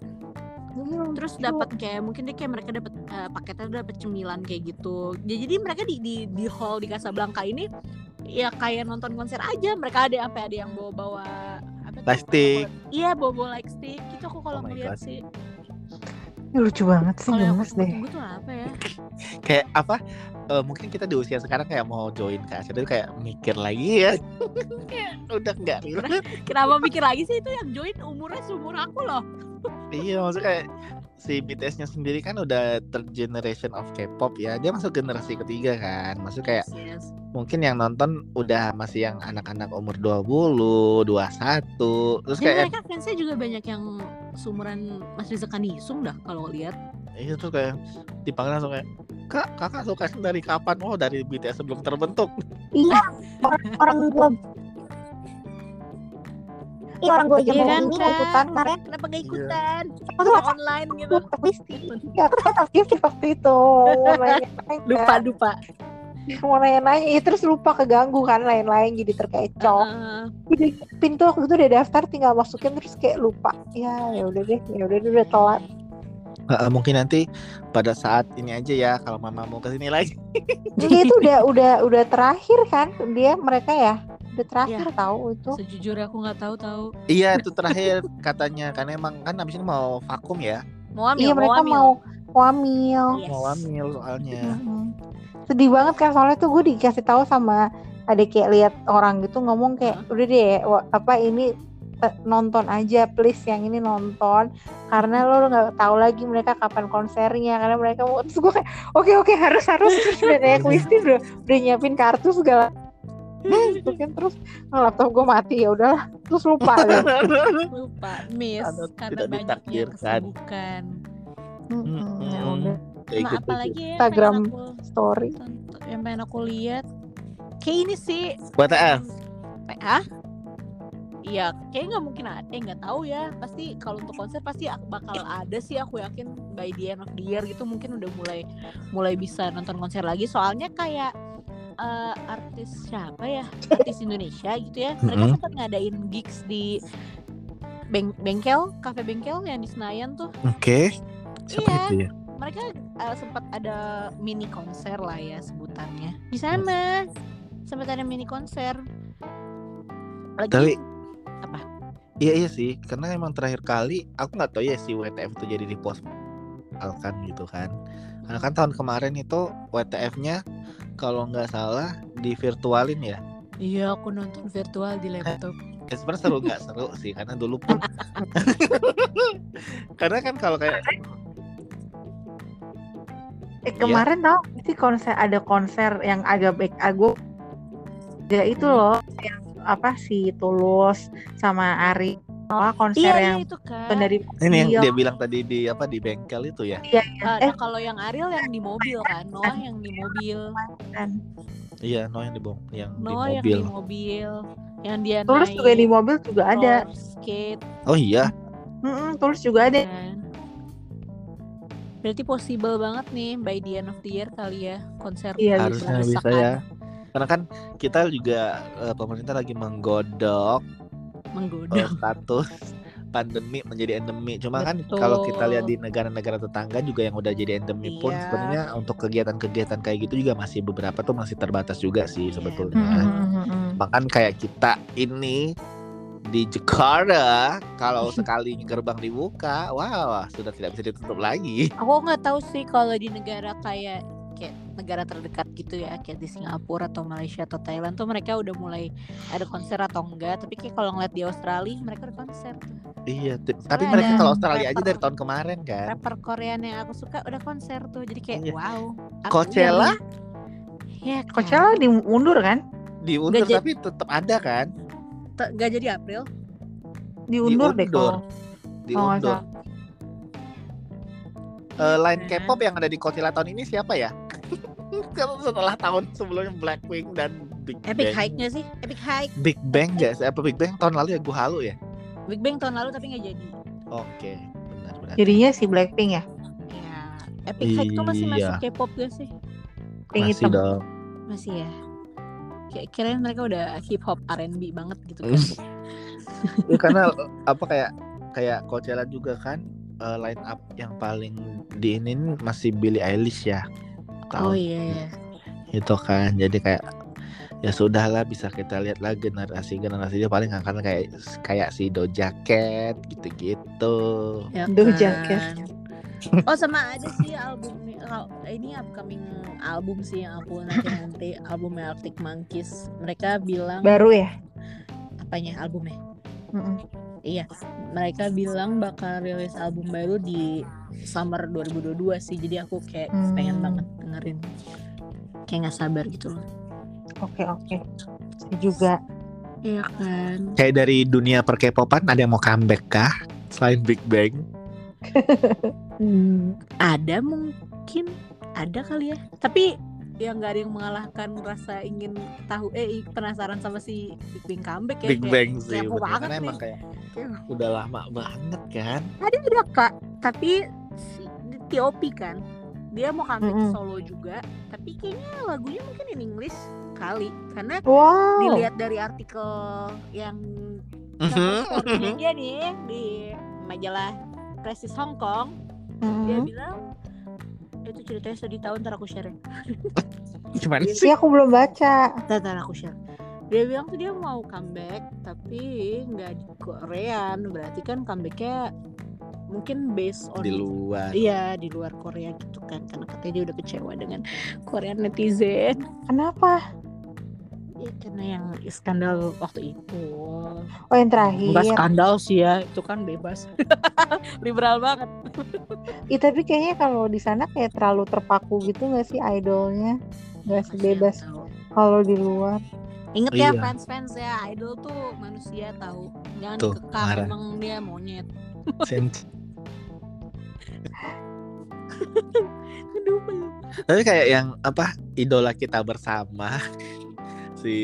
Hmm, terus dapat kayak mungkin dia kayak mereka dapat eh, paketnya dapat cemilan kayak gitu. Ya, jadi mereka di di di hall di Casablanca ini ya kayak nonton konser aja mereka ada sampai ada yang bawa bawa apa tuh? Lightstick. iya bawa bawa light stick gitu aku kalau Oh ngeliat God. sih Ini lucu banget sih gemes deh. tunggu tuh apa ya kayak apa eh, mungkin kita di usia sekarang kayak mau join ke acara itu kayak mikir lagi ya Kayak udah enggak kenapa mikir lagi sih itu yang join umurnya seumur aku loh iya maksudnya kayak si BTS-nya sendiri kan udah third generation of K-pop ya. Dia masuk generasi ketiga kan. Maksud kayak Yes, yes. mungkin yang nonton udah masih yang anak-anak umur 20, 21 terus Dan kayak mereka fansnya juga banyak yang seumuran Mas Rizal Kanisung dah kalau lihat. Iya tuh kayak dipanggil langsung kayak kak kakak suka dari kapan? Oh dari BTS sebelum terbentuk. Iya, orang, orang Iya orang gue aja Iya mau kan, ini Kak? ikutan kemarin. kenapa gak Iya. ikutan Aku tuh online gitu lupa Kristi. Ya aku aktif waktu itu. Lupa lupa Mau nanya-nanya, ya terus lupa keganggu kan lain-lain jadi terkecoh. Udah pintu waktu itu udah daftar tinggal masukin terus kayak lupa. Ya ya udah deh, ya udah udah telat. Eh, mungkin nanti pada saat ini aja ya kalau mama mau ke sini lagi Jadi itu udah udah udah terakhir kan dia mereka ya udah terakhir tahu itu. sejujurnya aku nggak tahu tahu iya itu terakhir katanya karena emang kan abis ini mau vakum ya mau ambil Iya mereka ambil. mau wamil. Yes. mau soalnya Mhm. Sedih banget kan soalnya tuh gue dikasih tahu sama ada kayak lihat orang gitu ngomong kayak udah deh apa ini eh, nonton aja please yang ini nonton karena lo nggak tahu lagi mereka kapan konsernya karena mereka mau terus gue kayak oke oke harus harus terus udah kayak udah udah nyiapin kartu segala masukin terus oh, laptop gue mati ya udahlah terus lupa deh. lupa miss Karena karena tidak banyaknya ditakdirkan. kesibukan Mm-mm, ya Mm-mm. udah Kayak Nah, gitu apalagi ya yang Instagram pengen aku story yang pengen aku lihat kayak ini sih WTF Hah? Iya, kayak nggak mungkin ada, eh nggak tahu ya. Pasti kalau untuk konser pasti ak- bakal ada sih. Aku yakin by the end of the year gitu mungkin udah mulai mulai bisa nonton konser lagi. Soalnya kayak eh, artis siapa ya, artis Indonesia gitu ya. Mereka Mm-mm. sempat ngadain gigs di beng- bengkel, kafe bengkel yang di Senayan tuh. oke siapa Iya. itu ya Mereka eh, sempat ada mini konser lah ya sebutannya di sana. Sempat ada mini konser. Lagi Tapi- apa? iya iya sih karena emang terakhir kali aku nggak tahu ya si WTF itu jadi di pos kan gitu kan karena kan tahun kemarin itu WTF-nya kalau nggak salah di virtualin ya Iya, aku nonton virtual di laptop. ya sebenarnya seru nggak seru sih karena dulu pun karena kan kalau kayak Eh, Iya. kemarin tau gak sih konser ada konser yang agak baik aku ya itu loh yang apa sih Tulus sama Ari Wah, konser Iya, yang iya itu kan. dari ini yang Iya. dia bilang tadi di apa di bengkel itu ya Iya, Ah, eh. nah, kalau yang Ariel yang di mobil kan, Noah yang di mobil, kan. iya no yang di bom yang Noah di yang mobil di mobil, yang dia naik juga di mobil juga ada skate oh iya Mm-mm, Tulus juga ada kan. Berarti possible banget nih by the end of the year kali ya konser Iya, harusnya besar-besaran. bisa ya karena kan kita juga eh, pemerintah lagi menggodok menggoda. eh, status pandemi menjadi endemi. Cuma kan Betul. kalau kita lihat di negara-negara tetangga juga yang udah jadi endemi pun Iya. sebenarnya untuk kegiatan-kegiatan kayak gitu juga masih beberapa tuh masih terbatas juga sih Iya, sebetulnya. Mm-mm. Bahkan kayak kita ini di Jakarta kalau sekali gerbang dibuka, wow sudah tidak bisa ditutup lagi. Aku nggak tahu sih kalau di negara kayak negara terdekat gitu ya kayak di Singapura atau Malaysia atau Thailand tuh mereka udah mulai ada konser atau enggak tapi kayak kalau ngeliat di Australia mereka ada konser tuh Iya, t- tapi mereka kalau Australia aja rapper. dari tahun kemarin kan. rapper Korea yang aku suka udah konser tuh jadi kayak Iya. wow Coachella ya kan? Coachella diundur kan diundur jadi- tapi tetap ada kan? Te- nggak jadi April diundur deh Diundur. kalau nggak Diundur. salah. Eh, line Iya. K-pop yang ada di Coachella tahun ini siapa ya? Kalau setelah tahun sebelumnya Blackpink dan Big Epic Bang. Hike nggak sih? Epic Hike. Big Bang gak sih? Apa Big Bang tahun lalu ya? Gue halu ya? Big Bang tahun lalu tapi nggak jadi. Oke, benar benar. Jadinya si Blackpink ya. Ya. Epic Hike tuh masih Iya. masuk K-pop gak sih? Pink Masih hitam. dong. Masih ya. Kayak kirain mereka udah hip hop R&B banget gitu kan. Ya, karena apa kayak kayak Coachella juga kan eh, line up yang paling diinin masih Billie Eilish ya. Oh Tahun iya iya. itu kan. Jadi kayak ya sudahlah bisa kita lihat lah generasi generasi dia paling akan kayak kayak si Doja Cat gitu-gitu. Ya kan? Cat. Oh sama ada sih album oh, ini upcoming album sih yang aku nanti nanti albumnya Arctic Monkeys. Mereka bilang Baru ya. apanya albumnya? Mm-mm. Iya, mereka bilang bakal rilis album baru di summer 2022 sih. Jadi aku kayak Hmm. pengen banget dengerin. Kayak nggak sabar gitu loh. Oke oke. Saya juga. Iya kan. Kayak dari dunia per K-popan ada yang mau comeback kah? Selain Big Bang? Hmm. Ada mungkin, ada kali ya. Tapi yang nggak ada yang mengalahkan rasa ingin tahu eh penasaran sama si Big Bang comeback ya. Big kayak Bang sih. bener. banget nih. emang kayak Kayak- udah lama banget kan. Ada ada kak, tapi si TOP kan dia mau comeback Mm-mm. solo juga, tapi kayaknya lagunya mungkin in English kali karena Wow. dilihat dari artikel yang story-nya mhm. dia nih di majalah Prestige Hong Kong Mm-mm. dia bilang itu ceritanya sedih tahun ntar aku share ya. Gimana Sih sih? aku belum baca. Ntar, ntar aku share dia bilang tuh dia mau comeback tapi nggak di Korean berarti kan comebacknya mungkin based on Di luar. Iya di luar Korea gitu kan karena katanya dia udah kecewa dengan Korean netizen. Kenapa? Ya karena yang skandal waktu itu. Oh yang terakhir. Enggak skandal sih ya itu kan bebas. Liberal banget. Iya tapi kayaknya kalau di sana kayak terlalu terpaku gitu nggak sih idolnya? Nggak sebebas Tahu. kalau di luar. Ingat ya Iya. fans-fans ya idol tuh manusia tahu. Jangan Tuh, marah. emang dia monyet. Tapi kayak yang apa idola kita bersama si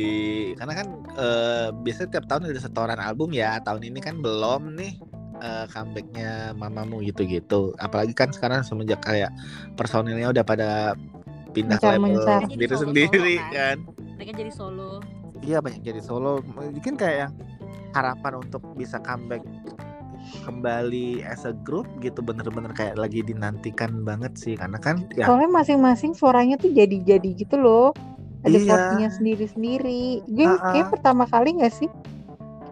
karena kan eh, biasanya tiap tahun ada setoran album ya tahun ini kan belum nih eh, comebacknya mamamu gitu-gitu. Apalagi kan sekarang semenjak kayak personilnya udah pada pindah ke label Mencar-mencar. sendiri-sendiri Jadi solo-solo kan. Mereka jadi solo. iya banyak jadi solo. Mungkin kayak yang harapan untuk bisa comeback kembali as a group gitu bener-bener kayak lagi dinantikan banget sih karena kan ya Soalnya masing-masing suaranya tuh jadi-jadi gitu loh. Ada Iya. porsinya sendiri-sendiri. Gue Ha-ha. kayak pertama kali nggak sih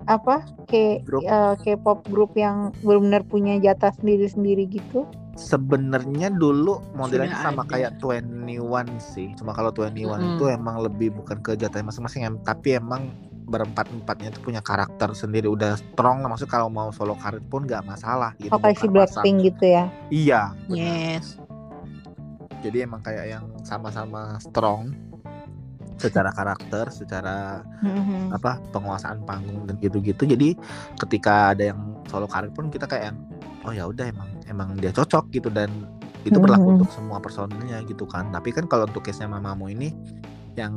apa kayak Grup. eh, K-pop grup yang benar-benar punya jatah sendiri-sendiri gitu. sebenarnya dulu modelnya Sudah sama ada. kayak 21 sih cuma kalau 21 Mm-mm. itu emang lebih bukan ke jatahnya masing-masing tapi emang berempat empatnya itu punya karakter sendiri udah strong lah maksudnya kalau mau solo karir pun nggak masalah gitu kayak si Blackpink gitu ya. iya benar. Yes. jadi emang kayak yang sama-sama strong secara karakter secara Mhm. apa penguasaan panggung dan gitu-gitu jadi ketika ada yang solo karir pun kita kayak yang oh ya udah emang emang dia cocok gitu dan itu berlaku Mhm. untuk semua personilnya gitu kan tapi kan kalau untuk case nya mamamu ini yang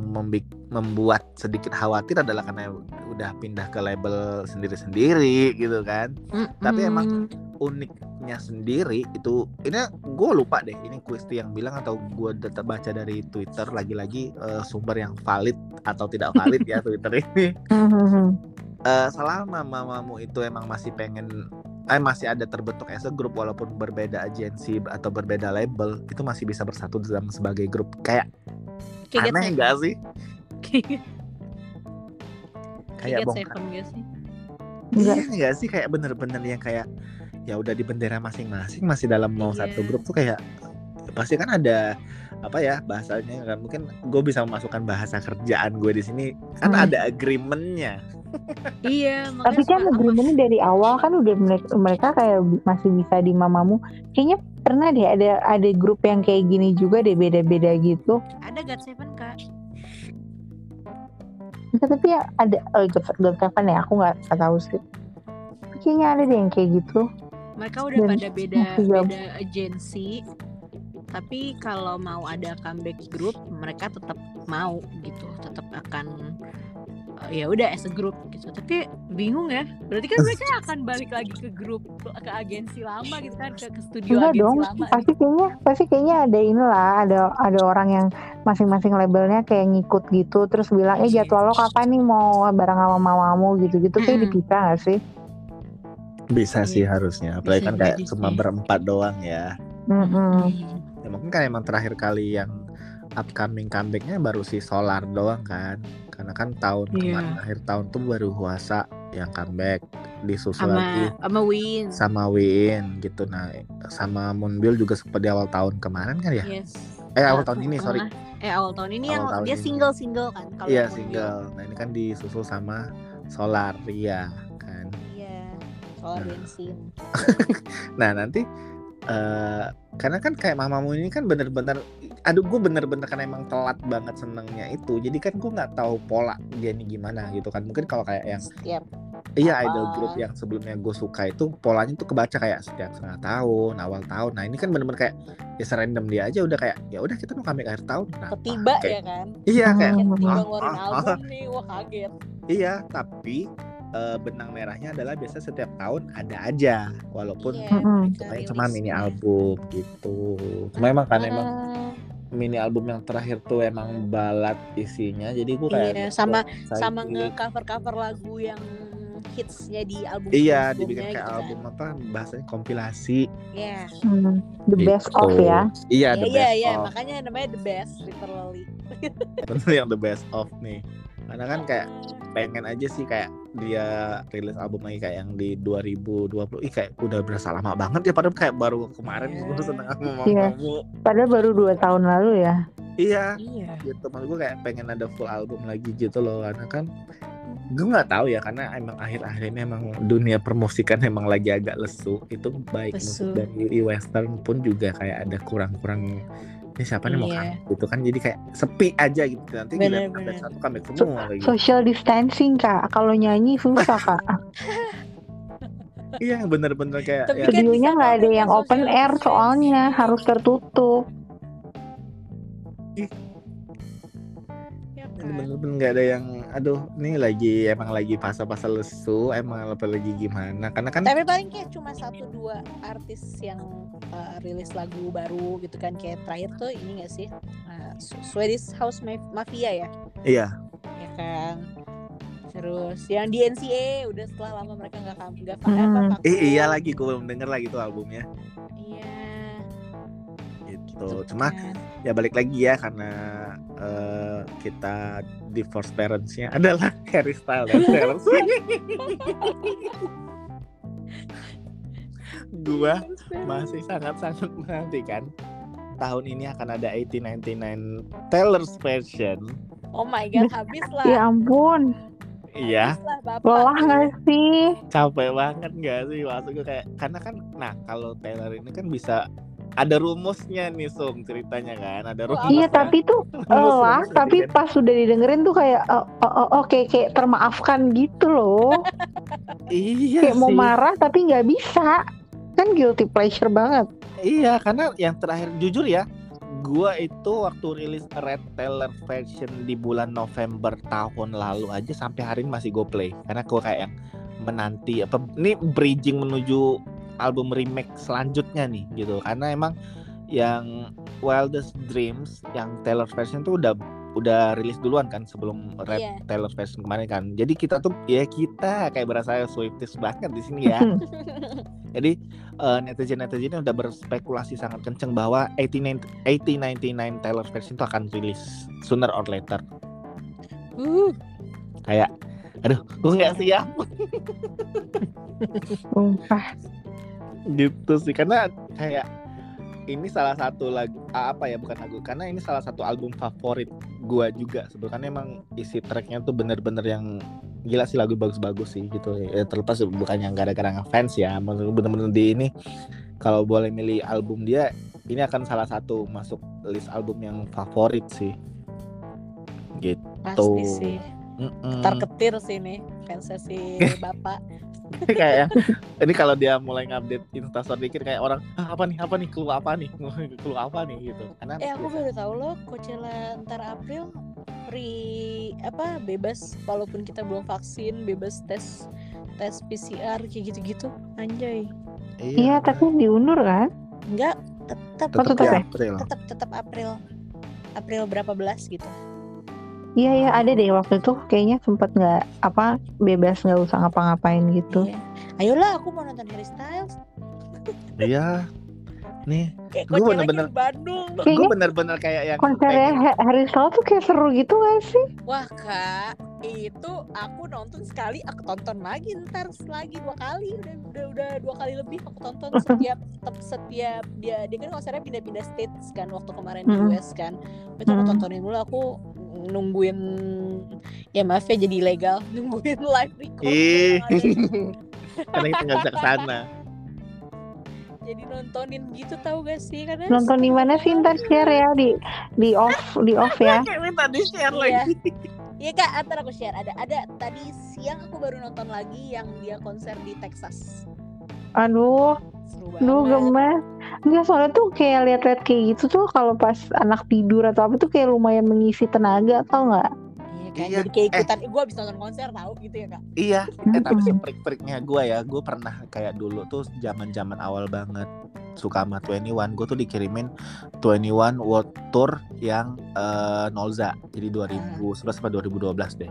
membuat sedikit khawatir adalah karena udah pindah ke label sendiri-sendiri gitu kan. Tapi emang- uniknya sendiri itu ini gue lupa deh ini Kuisti yang bilang atau gue tetap baca dari Twitter lagi-lagi eh, sumber yang valid atau tidak valid ya Twitter ini. Mhm. Eh, selama mamamu itu emang masih pengen eh masih ada terbentuk as a grup walaupun berbeda agensi atau berbeda label itu masih bisa bersatu dalam sebagai grup kayak Kayak Get aneh enggak sih Kayak bongkar? Enggak. iya enggak sih kayak bener-bener yang kayak ya udah di bendera masing-masing masih dalam mau Iya. satu grup tuh kayak pasti kan ada apa ya bahasanya kan mungkin gue bisa memasukkan bahasa kerjaan gue di sini kan Hmm. ada agreementnya Iya, Tapi kan agreementnya dari awal kan udah mereka, mereka kayak masih bisa di mamamu. Kayaknya pernah deh ada ada grup yang kayak gini juga deh beda-beda gitu. ada God Seven kak. Tapi ya ada oh God, God Seven ya aku nggak tahu sih. Kayaknya ada deh yang kayak gitu. Mereka udah Dan pada beda jauh. beda agensi, tapi kalau mau ada comeback group mereka tetap mau gitu tetap akan ya udah as a group gitu tapi bingung ya berarti kan mereka akan balik lagi ke grup ke agensi lama gitu kan ke, ke studio Enggak agensi dong, lama pasti kayaknya pasti kayaknya ada inilah, ada ada orang yang masing-masing labelnya kayak ngikut gitu, terus bilang, eh jadwal lo kapan nih mau bareng sama mamamu gitu-gitu, kayak dipisah gak sih? Bisa sih Iya. harusnya. Apalagi Bisa kan kayak jadi cuma berempat doang ya. Mm-mm. Hmm. Ya mungkin kan emang terakhir kali yang upcoming comebacknya baru si Solar doang kan. Karena kan tahun Iya. kemarin akhir tahun tuh baru Huasa yang comeback disusul lagi sama sama Win. sama Win gitu. Nah sama Moonbill juga sempat di awal tahun kemarin kan ya? Yes. Eh awal Ah, tahun ini sorry. eh awal tahun ini Awal yang tahun dia ini. single single kan kalau iya single. Nah ini kan disusul sama Solar Ria kan. Iya soal Nah. bensin nah nanti eh karena kan kayak mamamu ini kan bener-bener aduh gue bener-bener kan emang telat banget senengnya itu jadi kan gue nggak tahu pola dia nih gimana gitu kan mungkin kalau kayak yang setiap iya Apa? idol group yang sebelumnya gue suka itu polanya tuh kebaca kayak setiap setengah tahun awal tahun nah ini kan bener-bener kayak ya serandom dia aja udah kayak ya udah kita mau comeback akhir tahun kenapa? ketiba Kayak- ya kan iya kayak Hmm. kayak tiba ah, ngeluarin ah, album nih wah kaget iya tapi eh, benang merahnya adalah biasa setiap tahun ada aja walaupun Makanya cuma mini rilisnya. album gitu. Cuma emang kan emang Ah, mini album yang terakhir tuh emang balad isinya. Jadi gue kayak Iya, sama- sama nge cover cover lagu yang hitsnya di album Iya, dibikin kayak gitu kan. album apa bahasanya kompilasi. Iya. Hmm, The best gitu. of ya. Iya, Iya, the iya, best iya, of. makanya namanya the best literally. Bener yang the best of nih. Karena kan kayak pengen aja sih kayak dia rilis album lagi kayak yang di 2020 ih kayak udah berasa lama banget ya padahal kayak baru kemarin Iya. gue seneng sama Iya. mamamu Padahal baru dua tahun lalu ya. iya Iya. gitu maksud gue kayak pengen ada full album lagi gitu loh karena kan gue nggak tahu ya karena emang akhir-akhir ini emang dunia promosikan emang lagi agak lesu itu baik musik Lesu. dari western pun juga kayak ada kurang-kurang ini siapa nih mau Iya. comeback gitu kan jadi kayak sepi aja gitu nanti Bener, bener. satu comeback semua lagi Social distancing kak. Kalau nyanyi susah kak. iya bener-bener kayak Tapi ya, kan Studionya bisa nggak ada yang open air soalnya harus tertutup. Ya kan? bener-bener nggak ada yang aduh ini lagi emang lagi fase-fase lesu emang apa lagi gimana karena kan Tapi paling kayak cuma satu dua artis yang uh, rilis lagu baru gitu kan kayak terakhir tuh ini gak sih uh, Swedish House Ma- Mafia ya, iya ya kan. Terus yang di NCA udah setelah lama mereka nggak nggak Hmm. eh, iya lagi gue belum denger lagi tuh albumnya Iya. gitu tuh cuma kan. ya balik lagi ya karena eh, kita divorce parents-nya adalah Harry Styles dan Taylor Swift. Gua masih sangat-sangat menantikan tahun ini akan ada 1899 Taylor's version. Oh my god, habis lah. Ya ampun, Iya, Habis lah bapak. lelah nggak sih? capek banget nggak sih maksud gue kayak karena kan nah kalau Taylor ini kan bisa ada rumusnya nih Sung ceritanya kan ada Oh, rumus Iya tapi tuh lelah, tapi kan. pas sudah didengerin tuh kayak oh, oh, oh, oke kayak termaafkan gitu loh. iya kayak mau sih. marah tapi nggak bisa. Kan guilty pleasure banget. Iya, karena yang terakhir jujur ya, gua itu waktu rilis Red Taylor version di bulan November tahun lalu aja sampai hari ini masih gue play karena gua kayak yang menanti apa ini bridging menuju album remake selanjutnya nih gitu. Karena emang yang Wildest Dreams yang Taylor version tuh udah udah rilis duluan kan sebelum Red Iya. Taylor version kemarin kan. Jadi kita tuh ya kita kayak berasa Swifties banget di sini ya. Jadi eh, netizen-netizen udah berspekulasi sangat kenceng bahwa 89 1899 Taylor version itu akan rilis sooner or later. Uh, Kayak aduh, gue nggak siap Sumpah. gitu sih karena kayak ini salah satu lagu apa ya bukan lagu karena ini salah satu album favorit gua juga sebetulnya emang isi tracknya tuh bener-bener yang gila sih lagu bagus-bagus sih gitu ya, terlepas bukan yang gara-gara ngefans ya bener-bener di ini kalau boleh milih album dia ini akan salah satu masuk list album yang favorit sih gitu pasti sih. Mm-mm. Ketar ketir sih nih fansnya si bapak. kayak ini kalau dia mulai ngupdate instastory dikit kayak orang ah, apa nih apa nih clue apa nih clue apa nih gitu. Karena Eh aku baru tahu loh Coachella ntar April free apa bebas walaupun kita belum vaksin bebas tes tes PCR kayak gitu-gitu. Anjay. Iya, tapi diundur kan? enggak tetap tetap tetap ya? April. tetap tetap April. April berapa belas gitu Iya iya ada deh waktu itu kayaknya sempet nggak apa bebas nggak usah ngapa-ngapain gitu. Iya. ayolah aku mau nonton Harry Styles iya nih Coachella bener-bener- di Bandung gue bener-bener kayak yang konsernya pengen- Harry Styles tuh kayak seru gitu gak sih? wah kak itu aku nonton sekali aku tonton lagi ntar lagi dua kali udah udah, udah dua kali lebih aku tonton setiap tetap setiap dia dia kan konsernya pindah-pindah states kan waktu kemarin di. US kan itu aku tontonin dulu aku nungguin ya maaf ya jadi ilegal nungguin live record Ih. karena kita nggak bisa ke sana jadi nontonin gitu tahu gak sih karena Nonton di mana sih ntar share ya di di off di off ya. kayak minta di share Iya. lagi Iya kak, antar aku share. Ada ada tadi siang aku baru nonton lagi yang dia konser di Texas. Aduh, Seru banget. gemes. Enggak soalnya tuh kayak lihat-lihat kayak gitu tuh kalau pas anak tidur atau apa tuh kayak lumayan mengisi tenaga tau nggak? Iya kan, Iya. jadi kayak Eh. ikutan. Gue abis nonton konser tahu gitu ya kak. iya eh tapi Mm-mm. seprik-periknya gue ya gue pernah kayak dulu tuh zaman zaman awal banget suka sama 21 gue tuh dikirimin 21 World Tour yang eh, Nolza jadi 2011 atau 2012 deh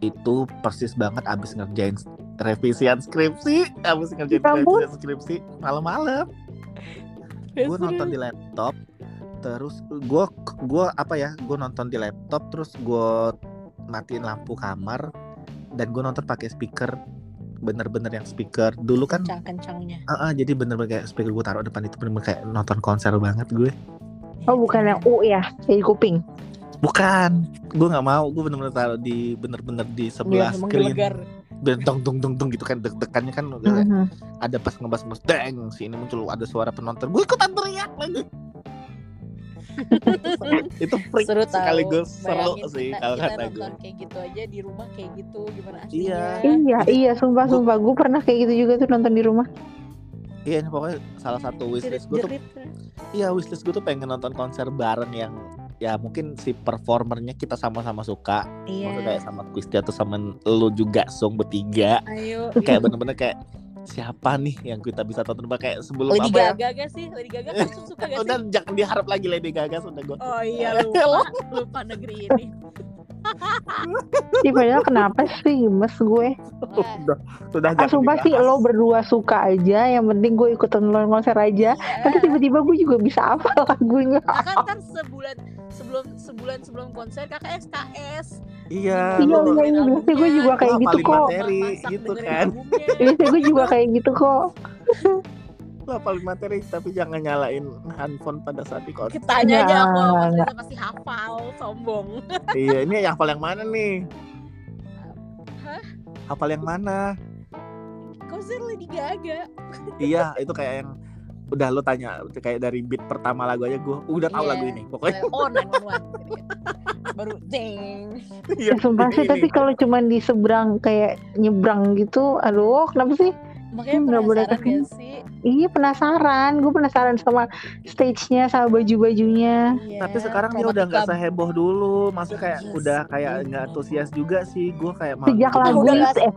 itu persis banget abis ngerjain revisian skripsi. Abis ngerjain Ya revisian skripsi malam-malam. Gue nonton di laptop terus gue gua apa ya gue nonton di laptop terus gue matiin lampu kamar dan gue nonton pakai speaker bener-bener yang speaker. Dulu kan kencang-kencangnya. ah, ah, jadi bener-bener kayak speaker gue taruh depan itu bener-bener kayak nonton konser banget gue. Oh bukan yang U ya, jadi kuping. bukan. Gue nggak mau. Gue bener-bener taruh di bener-bener di sebelah Biar screen. menggelegar. Dan dong dong dong dong gitu kan deg-degannya kan udah kayak Mhm. ada pas ngebas ngebas deng sini muncul ada suara penonton gue ikutan teriak lagi itu freak Seru tahu. sekaligus seru Bayangin sih kita, kalau kita kata gue nonton kayak gitu aja di rumah kayak gitu gimana Iya. aslinya. Iya iya sumpah Gua- sumpah gue pernah kayak gitu juga tuh nonton di rumah. iya ini pokoknya salah satu wishlist gue tuh iya wishlist gue tuh pengen nonton konser bareng yang ya mungkin si performernya kita sama-sama suka Iya. Maksudnya kayak sama Kristi atau sama lu juga song bertiga Ayo. kayak bener-bener kayak siapa nih yang kita bisa tonton kayak sebelum Lady apa ya Gaga gak sih? Lady Gaga kan suka gak udah sih? jangan diharap lagi Lady Gaga sudah gue Oh iya lupa lupa negeri ini. Ih padahal kenapa sih gemes gue? Wah, udah sudah Ah sumpah sih lo berdua suka aja, yang penting gue ikutan nonton konser aja. Nanti iya. tiba-tiba gue juga bisa hafal lagunya. Kakak ntar sebulan sebelum sebulan sebelum konser kakak SKS. iya Iya lu- iya iya biasanya gue juga kayak gitu paling kok. materi gitu kan Biasanya gue juga kayak gitu kok. lo paling materi tapi jangan nyalain handphone pada saat di konser Ketanya aja aku Nggak, maksudnya pasti hafal, sombong. iya ini yang hafal yang mana nih Hah? hafal yang mana Konser Lady Gaga. iya itu kayak yang udah lo tanya kayak dari beat pertama lagu aja gue udah tahu Iya. lagu ini pokoknya Oh, 911. Baru jeng. iya Ya, sumpah sih ini. tapi kalau cuman di seberang kayak nyebrang gitu, aduh kenapa sih? Makanya Nggak boleh gak sih? Iya penasaran, gue penasaran sama stage-nya sama baju-bajunya. Iya, tapi sekarang dia udah nggak seheboh dulu maksudnya kayak Iya udah kayak nggak antusias juga sih gue kayak Sejak lagu itu, eh,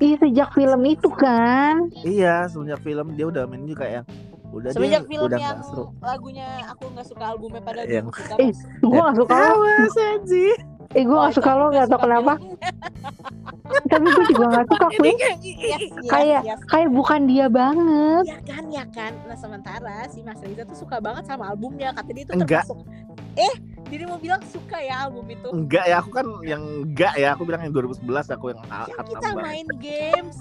iya sejak film itu kan. iya semenjak film dia udah main juga kayak udah Semenjak dia film udah yang nggak seru lagunya aku nggak suka albumnya pada Yang- suka Eh. Gue gak suka lo, Awas Anji. eh gue gak itu suka lo aku gak tau kenapa. tapi gue juga gak suka Queen. kayak yes, yes, Kayak- yes. Kayak bukan dia banget. Ya kan, ya kan. Nah sementara si Mas Reza tuh suka banget sama albumnya. Kata dia itu Enggak. termasuk. Eh, jadi mau bilang suka ya album itu. enggak ya aku kan yang enggak ya aku bilang yang 2011 aku yang hatam kita main games.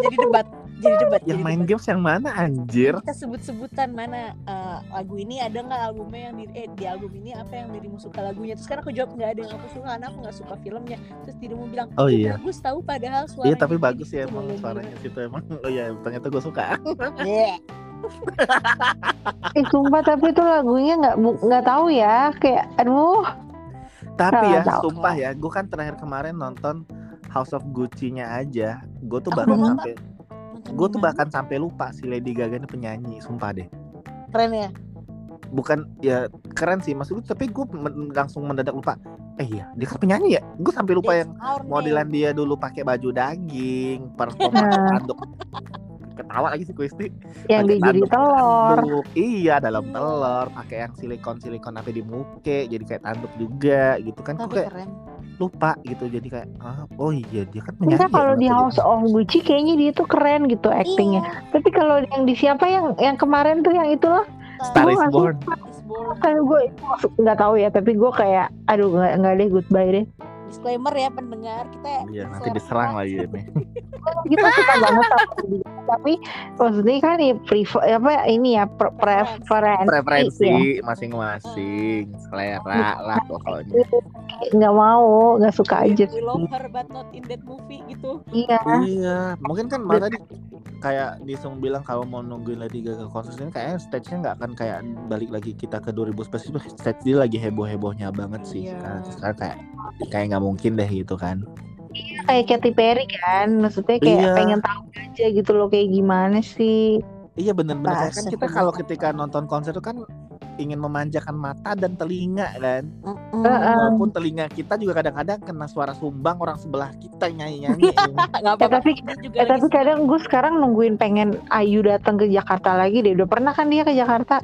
Jadi debat, jadi debat. yang jadi main debat. games yang mana anjir Kita sebut-sebutan mana eh, lagu ini ada nggak albumnya yang di eh di album ini apa yang dirimu suka lagunya. Terus kan aku jawab nggak ada yang aku suka karena aku nggak suka filmnya. Terus dirimu bilang, Oh, "Ih, iya. bagus tahu padahal suaranya." iya tapi bagus ya gitu." emang suaranya situ emang oh iya ternyata gue suka Bleh. Eh sumpah tapi itu lagunya nggak bu- nggak tahu ya. Kayak aduh. tapi ya tahu. sumpah ya gue kan terakhir kemarin nonton House of Gucci-nya aja, gue tuh belum sampai gue tuh bahkan sampai lupa si Lady Gaga ini penyanyi, sumpah deh. keren ya Bukan ya keren sih maksud gue, tapi gue langsung mendadak lupa. Eh iya, dia kan penyanyi ya. Gue sampai lupa yang modelan dia dulu pakai baju daging, perform Nah. tanduk. Ketawa lagi si Kristi. yang Pakai dia jadi tanduk- telur tanduk. Iya, dalam telur, pakai yang silikon-silikon apa di muke, jadi kayak tanduk juga gitu kan. Tapi kayak keren lupa gitu. Jadi kayak ah, oh iya dia kan penyanyi. kalau ya, di House of Gucci kayaknya dia tuh keren gitu actingnya. Tapi kalau yang di siapa yang yang kemarin tuh yang itu loh, Star. Is Born. kan gue nggak tahu ya. Tapi gue kayak, aduh nggak nggak deh goodbye deh. Disclaimer ya pendengar kita Iya, nanti diserang lagi ini. Kita suka banget. Tapi maksudnya kan ya prefer apa ini ya pre- preferensi, Preferensi ya. masing-masing, selera lah pokoknya. Nggak mau, nggak suka we, aja. we love her but not in that movie gitu Iya. Iya, mungkin kan malah tadi kayak Disung bilang kalau mau nungguin Lady Gaga konser ini kayaknya stage-nya nggak akan kayak balik lagi kita ke 2000 spesifik stage dia lagi heboh-hebohnya banget sih Iya. sekarang, sekarang kayak kayak nggak mungkin deh gitu kan Kayak Katy Perry kan, maksudnya kayak Iya. pengen tahu aja gitu loh kayak gimana sih. iya bener-bener kan kita kalau ketika nonton konser itu kan ingin memanjakan mata dan telinga kan. Heeh. walaupun telinga kita juga kadang-kadang kena suara sumbang orang sebelah kita nyanyi-nyanyi nggak Ya, tapi juga Eh, lagi tapi kadang gue sekarang nungguin pengen Ayu datang ke Jakarta lagi deh. Udah pernah kan dia ke Jakarta?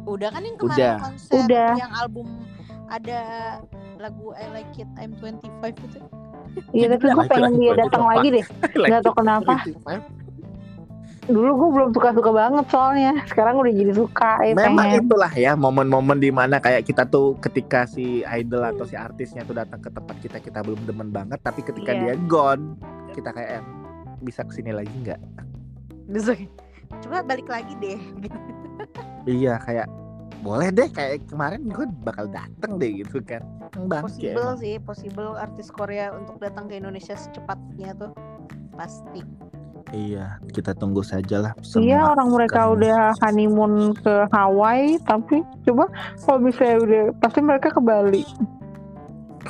udah kan yang kemarin Udah. konser Udah. yang album ada lagu I Like It I'm 25 gitu Iya tapi gue Itu pengen dia datang lagi deh. Nggak tahu kenapa. Dulu gue belum suka-suka banget soalnya. Sekarang udah jadi suka. Eh, Memang pengen. itulah ya momen-momen di mana kayak kita tuh ketika si idol atau si artisnya tuh datang ke tempat kita kita belum demen banget tapi ketika Iya. dia gone kita kayak "Em, bisa ke sini lagi nggak? Terus coba balik lagi deh Iya kayak boleh deh kayak kemarin gue bakal dateng deh gitu kan. Bangke possible sih possible artis Korea untuk datang ke Indonesia secepatnya tuh pasti Iya kita tunggu saja lah. Iya orang mereka kan. udah honeymoon ke Hawaii tapi coba kalau misalnya udah pasti mereka ke Bali.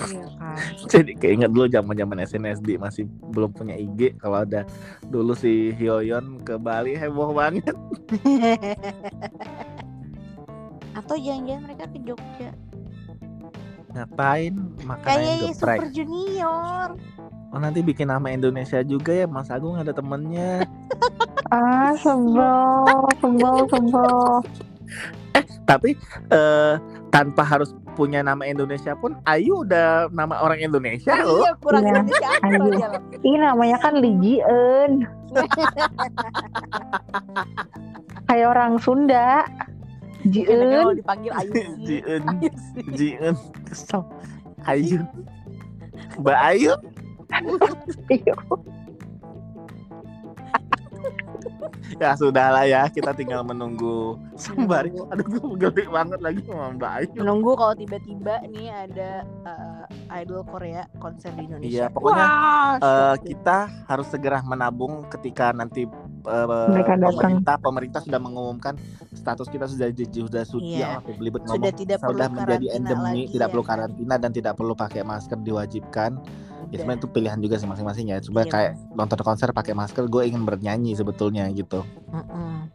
iya kan Jadi keinget dulu zaman zaman SNSD masih belum punya IG kalau ada dulu si Hyoyeon ke Bali heboh banget. atau jangan-jangan mereka ke Jogja Ngapain makan kayak ayam ya geprek? Super Junior Oh nanti bikin nama Indonesia juga ya Mas Agung ada temennya Ah sebel, sebel, sebel. Tapi eh, tanpa harus punya nama Indonesia pun Ayu udah nama orang Indonesia loh iya kurang Iya. Indonesia loh. Ini namanya kan Eun. Kayak orang Sunda. Ji Mungkin kalau Eun. dipanggil Ayu Jiun. Jiun. Kesel. Ayu. Mbak Ayu. Iya. Ya sudah lah ya. Kita tinggal menunggu Sembari. Aduh gue gede banget lagi sama Mbak Ayu. Menunggu kalau tiba-tiba nih ada uh, idol Korea konser di Iya Indonesia pokoknya Wah, eh, deh. kita harus segera menabung ketika nanti eh, Mereka datang. pemerintah pemerintah sudah mengumumkan status kita sudah jadi sudah sudah Iya. apa belibet Sudah ngomong tidak perlu sudah menjadi endemi lagi, tidak ya perlu karantina dan tidak perlu pakai masker diwajibkan ya Udah. sebenarnya itu pilihan juga sih masing-masing ya coba Iya. kayak nonton konser pakai masker gue ingin bernyanyi sebetulnya gitu Mm-mm.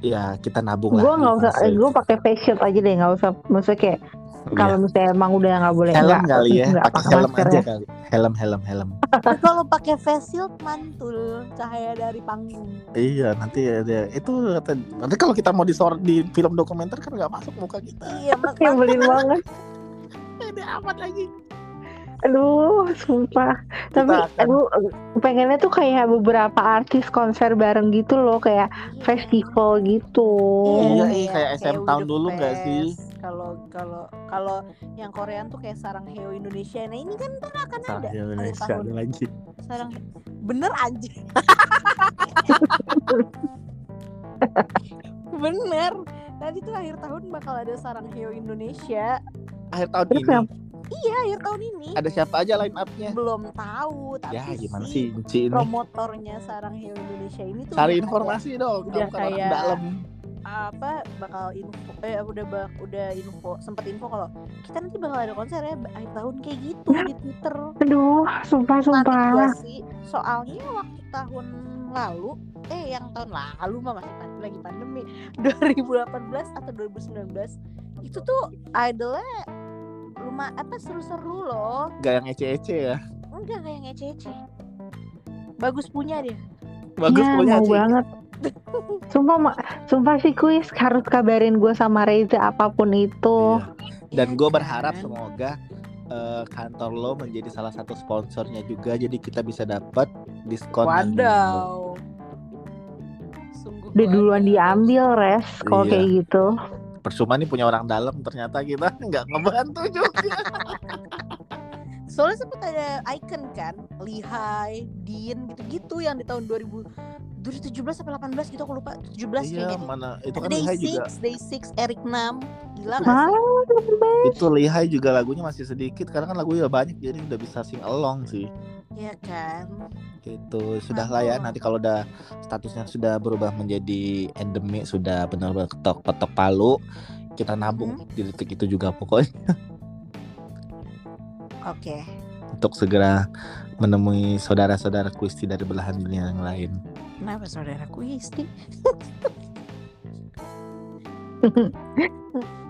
ya kita nabung lah Gue nggak usah, Hasil. gue pakai face shield aja deh, nggak usah. Maksudnya kayak Iya. kalau misalnya emang udah nggak boleh. helm nggak- kali ya pakai helm aja ya. kali helm helm helm kalau pakai face shield mantul cahaya dari panggung iya nanti ada itu nanti kalau kita mau disorot di film dokumenter kan nggak masuk muka kita iya mak Nyebelin banget. ada amat lagi Aduh, sumpah. Tapi akan- aduh pengennya tuh kayak beberapa artis konser bareng gitu loh, kayak festival gitu. Iya, iya, kayak SM We tahun dulu nggak sih? Kalau kalau kalau yang Korean tuh kayak Sarang Heo Indonesia. Nah ini kan ntar akan ada Sarang Indonesia tahun. ada lagi Sarang bener anjing. bener. Nanti tuh akhir tahun bakal ada Sarang Heo Indonesia. akhir tahun Terus ini yang- Iya akhir tahun ini. ada siapa aja line up-nya Belum tahu tapi ya gimana si sih promotornya Sarang Heo Indonesia ini tuh cari informasi dong udah kamu kan orang kayak- dalam apa bakal info eh udah bak udah info sempat info kalau kita nanti bakal ada konser ya akhir tahun kayak gitu di Twitter. Aduh, sumpah sumpah. gua sih. Soalnya waktu tahun lalu eh yang tahun lalu mah masih pan- lagi pandemi 2018 atau 2019 itu tuh idolnya rumah apa seru-seru loh Gak yang ece-ece ya. enggak kayak ngece-ngece bagus punya dia Bagus ya, punya mau banget. Sumpah, sumpah sih kuis harus kabarin gue sama Reza apa pun itu. Iya. Dan gue berharap semoga eh, kantor lo menjadi salah satu sponsornya juga, jadi kita bisa dapat diskon. wadaw sungguh Udah duluan diambil res kalau Iya. kayak gitu. Percuma nih punya orang dalam, ternyata kita nggak ngebantu juga. soalnya sempat ada icon kan Lihai, Dean gitu-gitu yang di tahun 2000 2017 sampai 18 gitu aku lupa 17 iya, kayaknya mana itu Ada kan Day Lihai 6, juga. Day 6, Eric Nam Gila gak Ah, sih? Itu Lihai juga lagunya masih sedikit karena kan lagunya banyak jadi udah bisa sing along sih. Iya kan Gitu. Sudahlah ya Aduh. nanti kalau udah statusnya sudah berubah menjadi endemik, sudah benar-benar ketok ketok palu, kita nabung di detik itu juga pokoknya Oke untuk segera menemui saudara-saudara kuisti dari belahan dunia yang lain. Kenapa saudaraku Isti?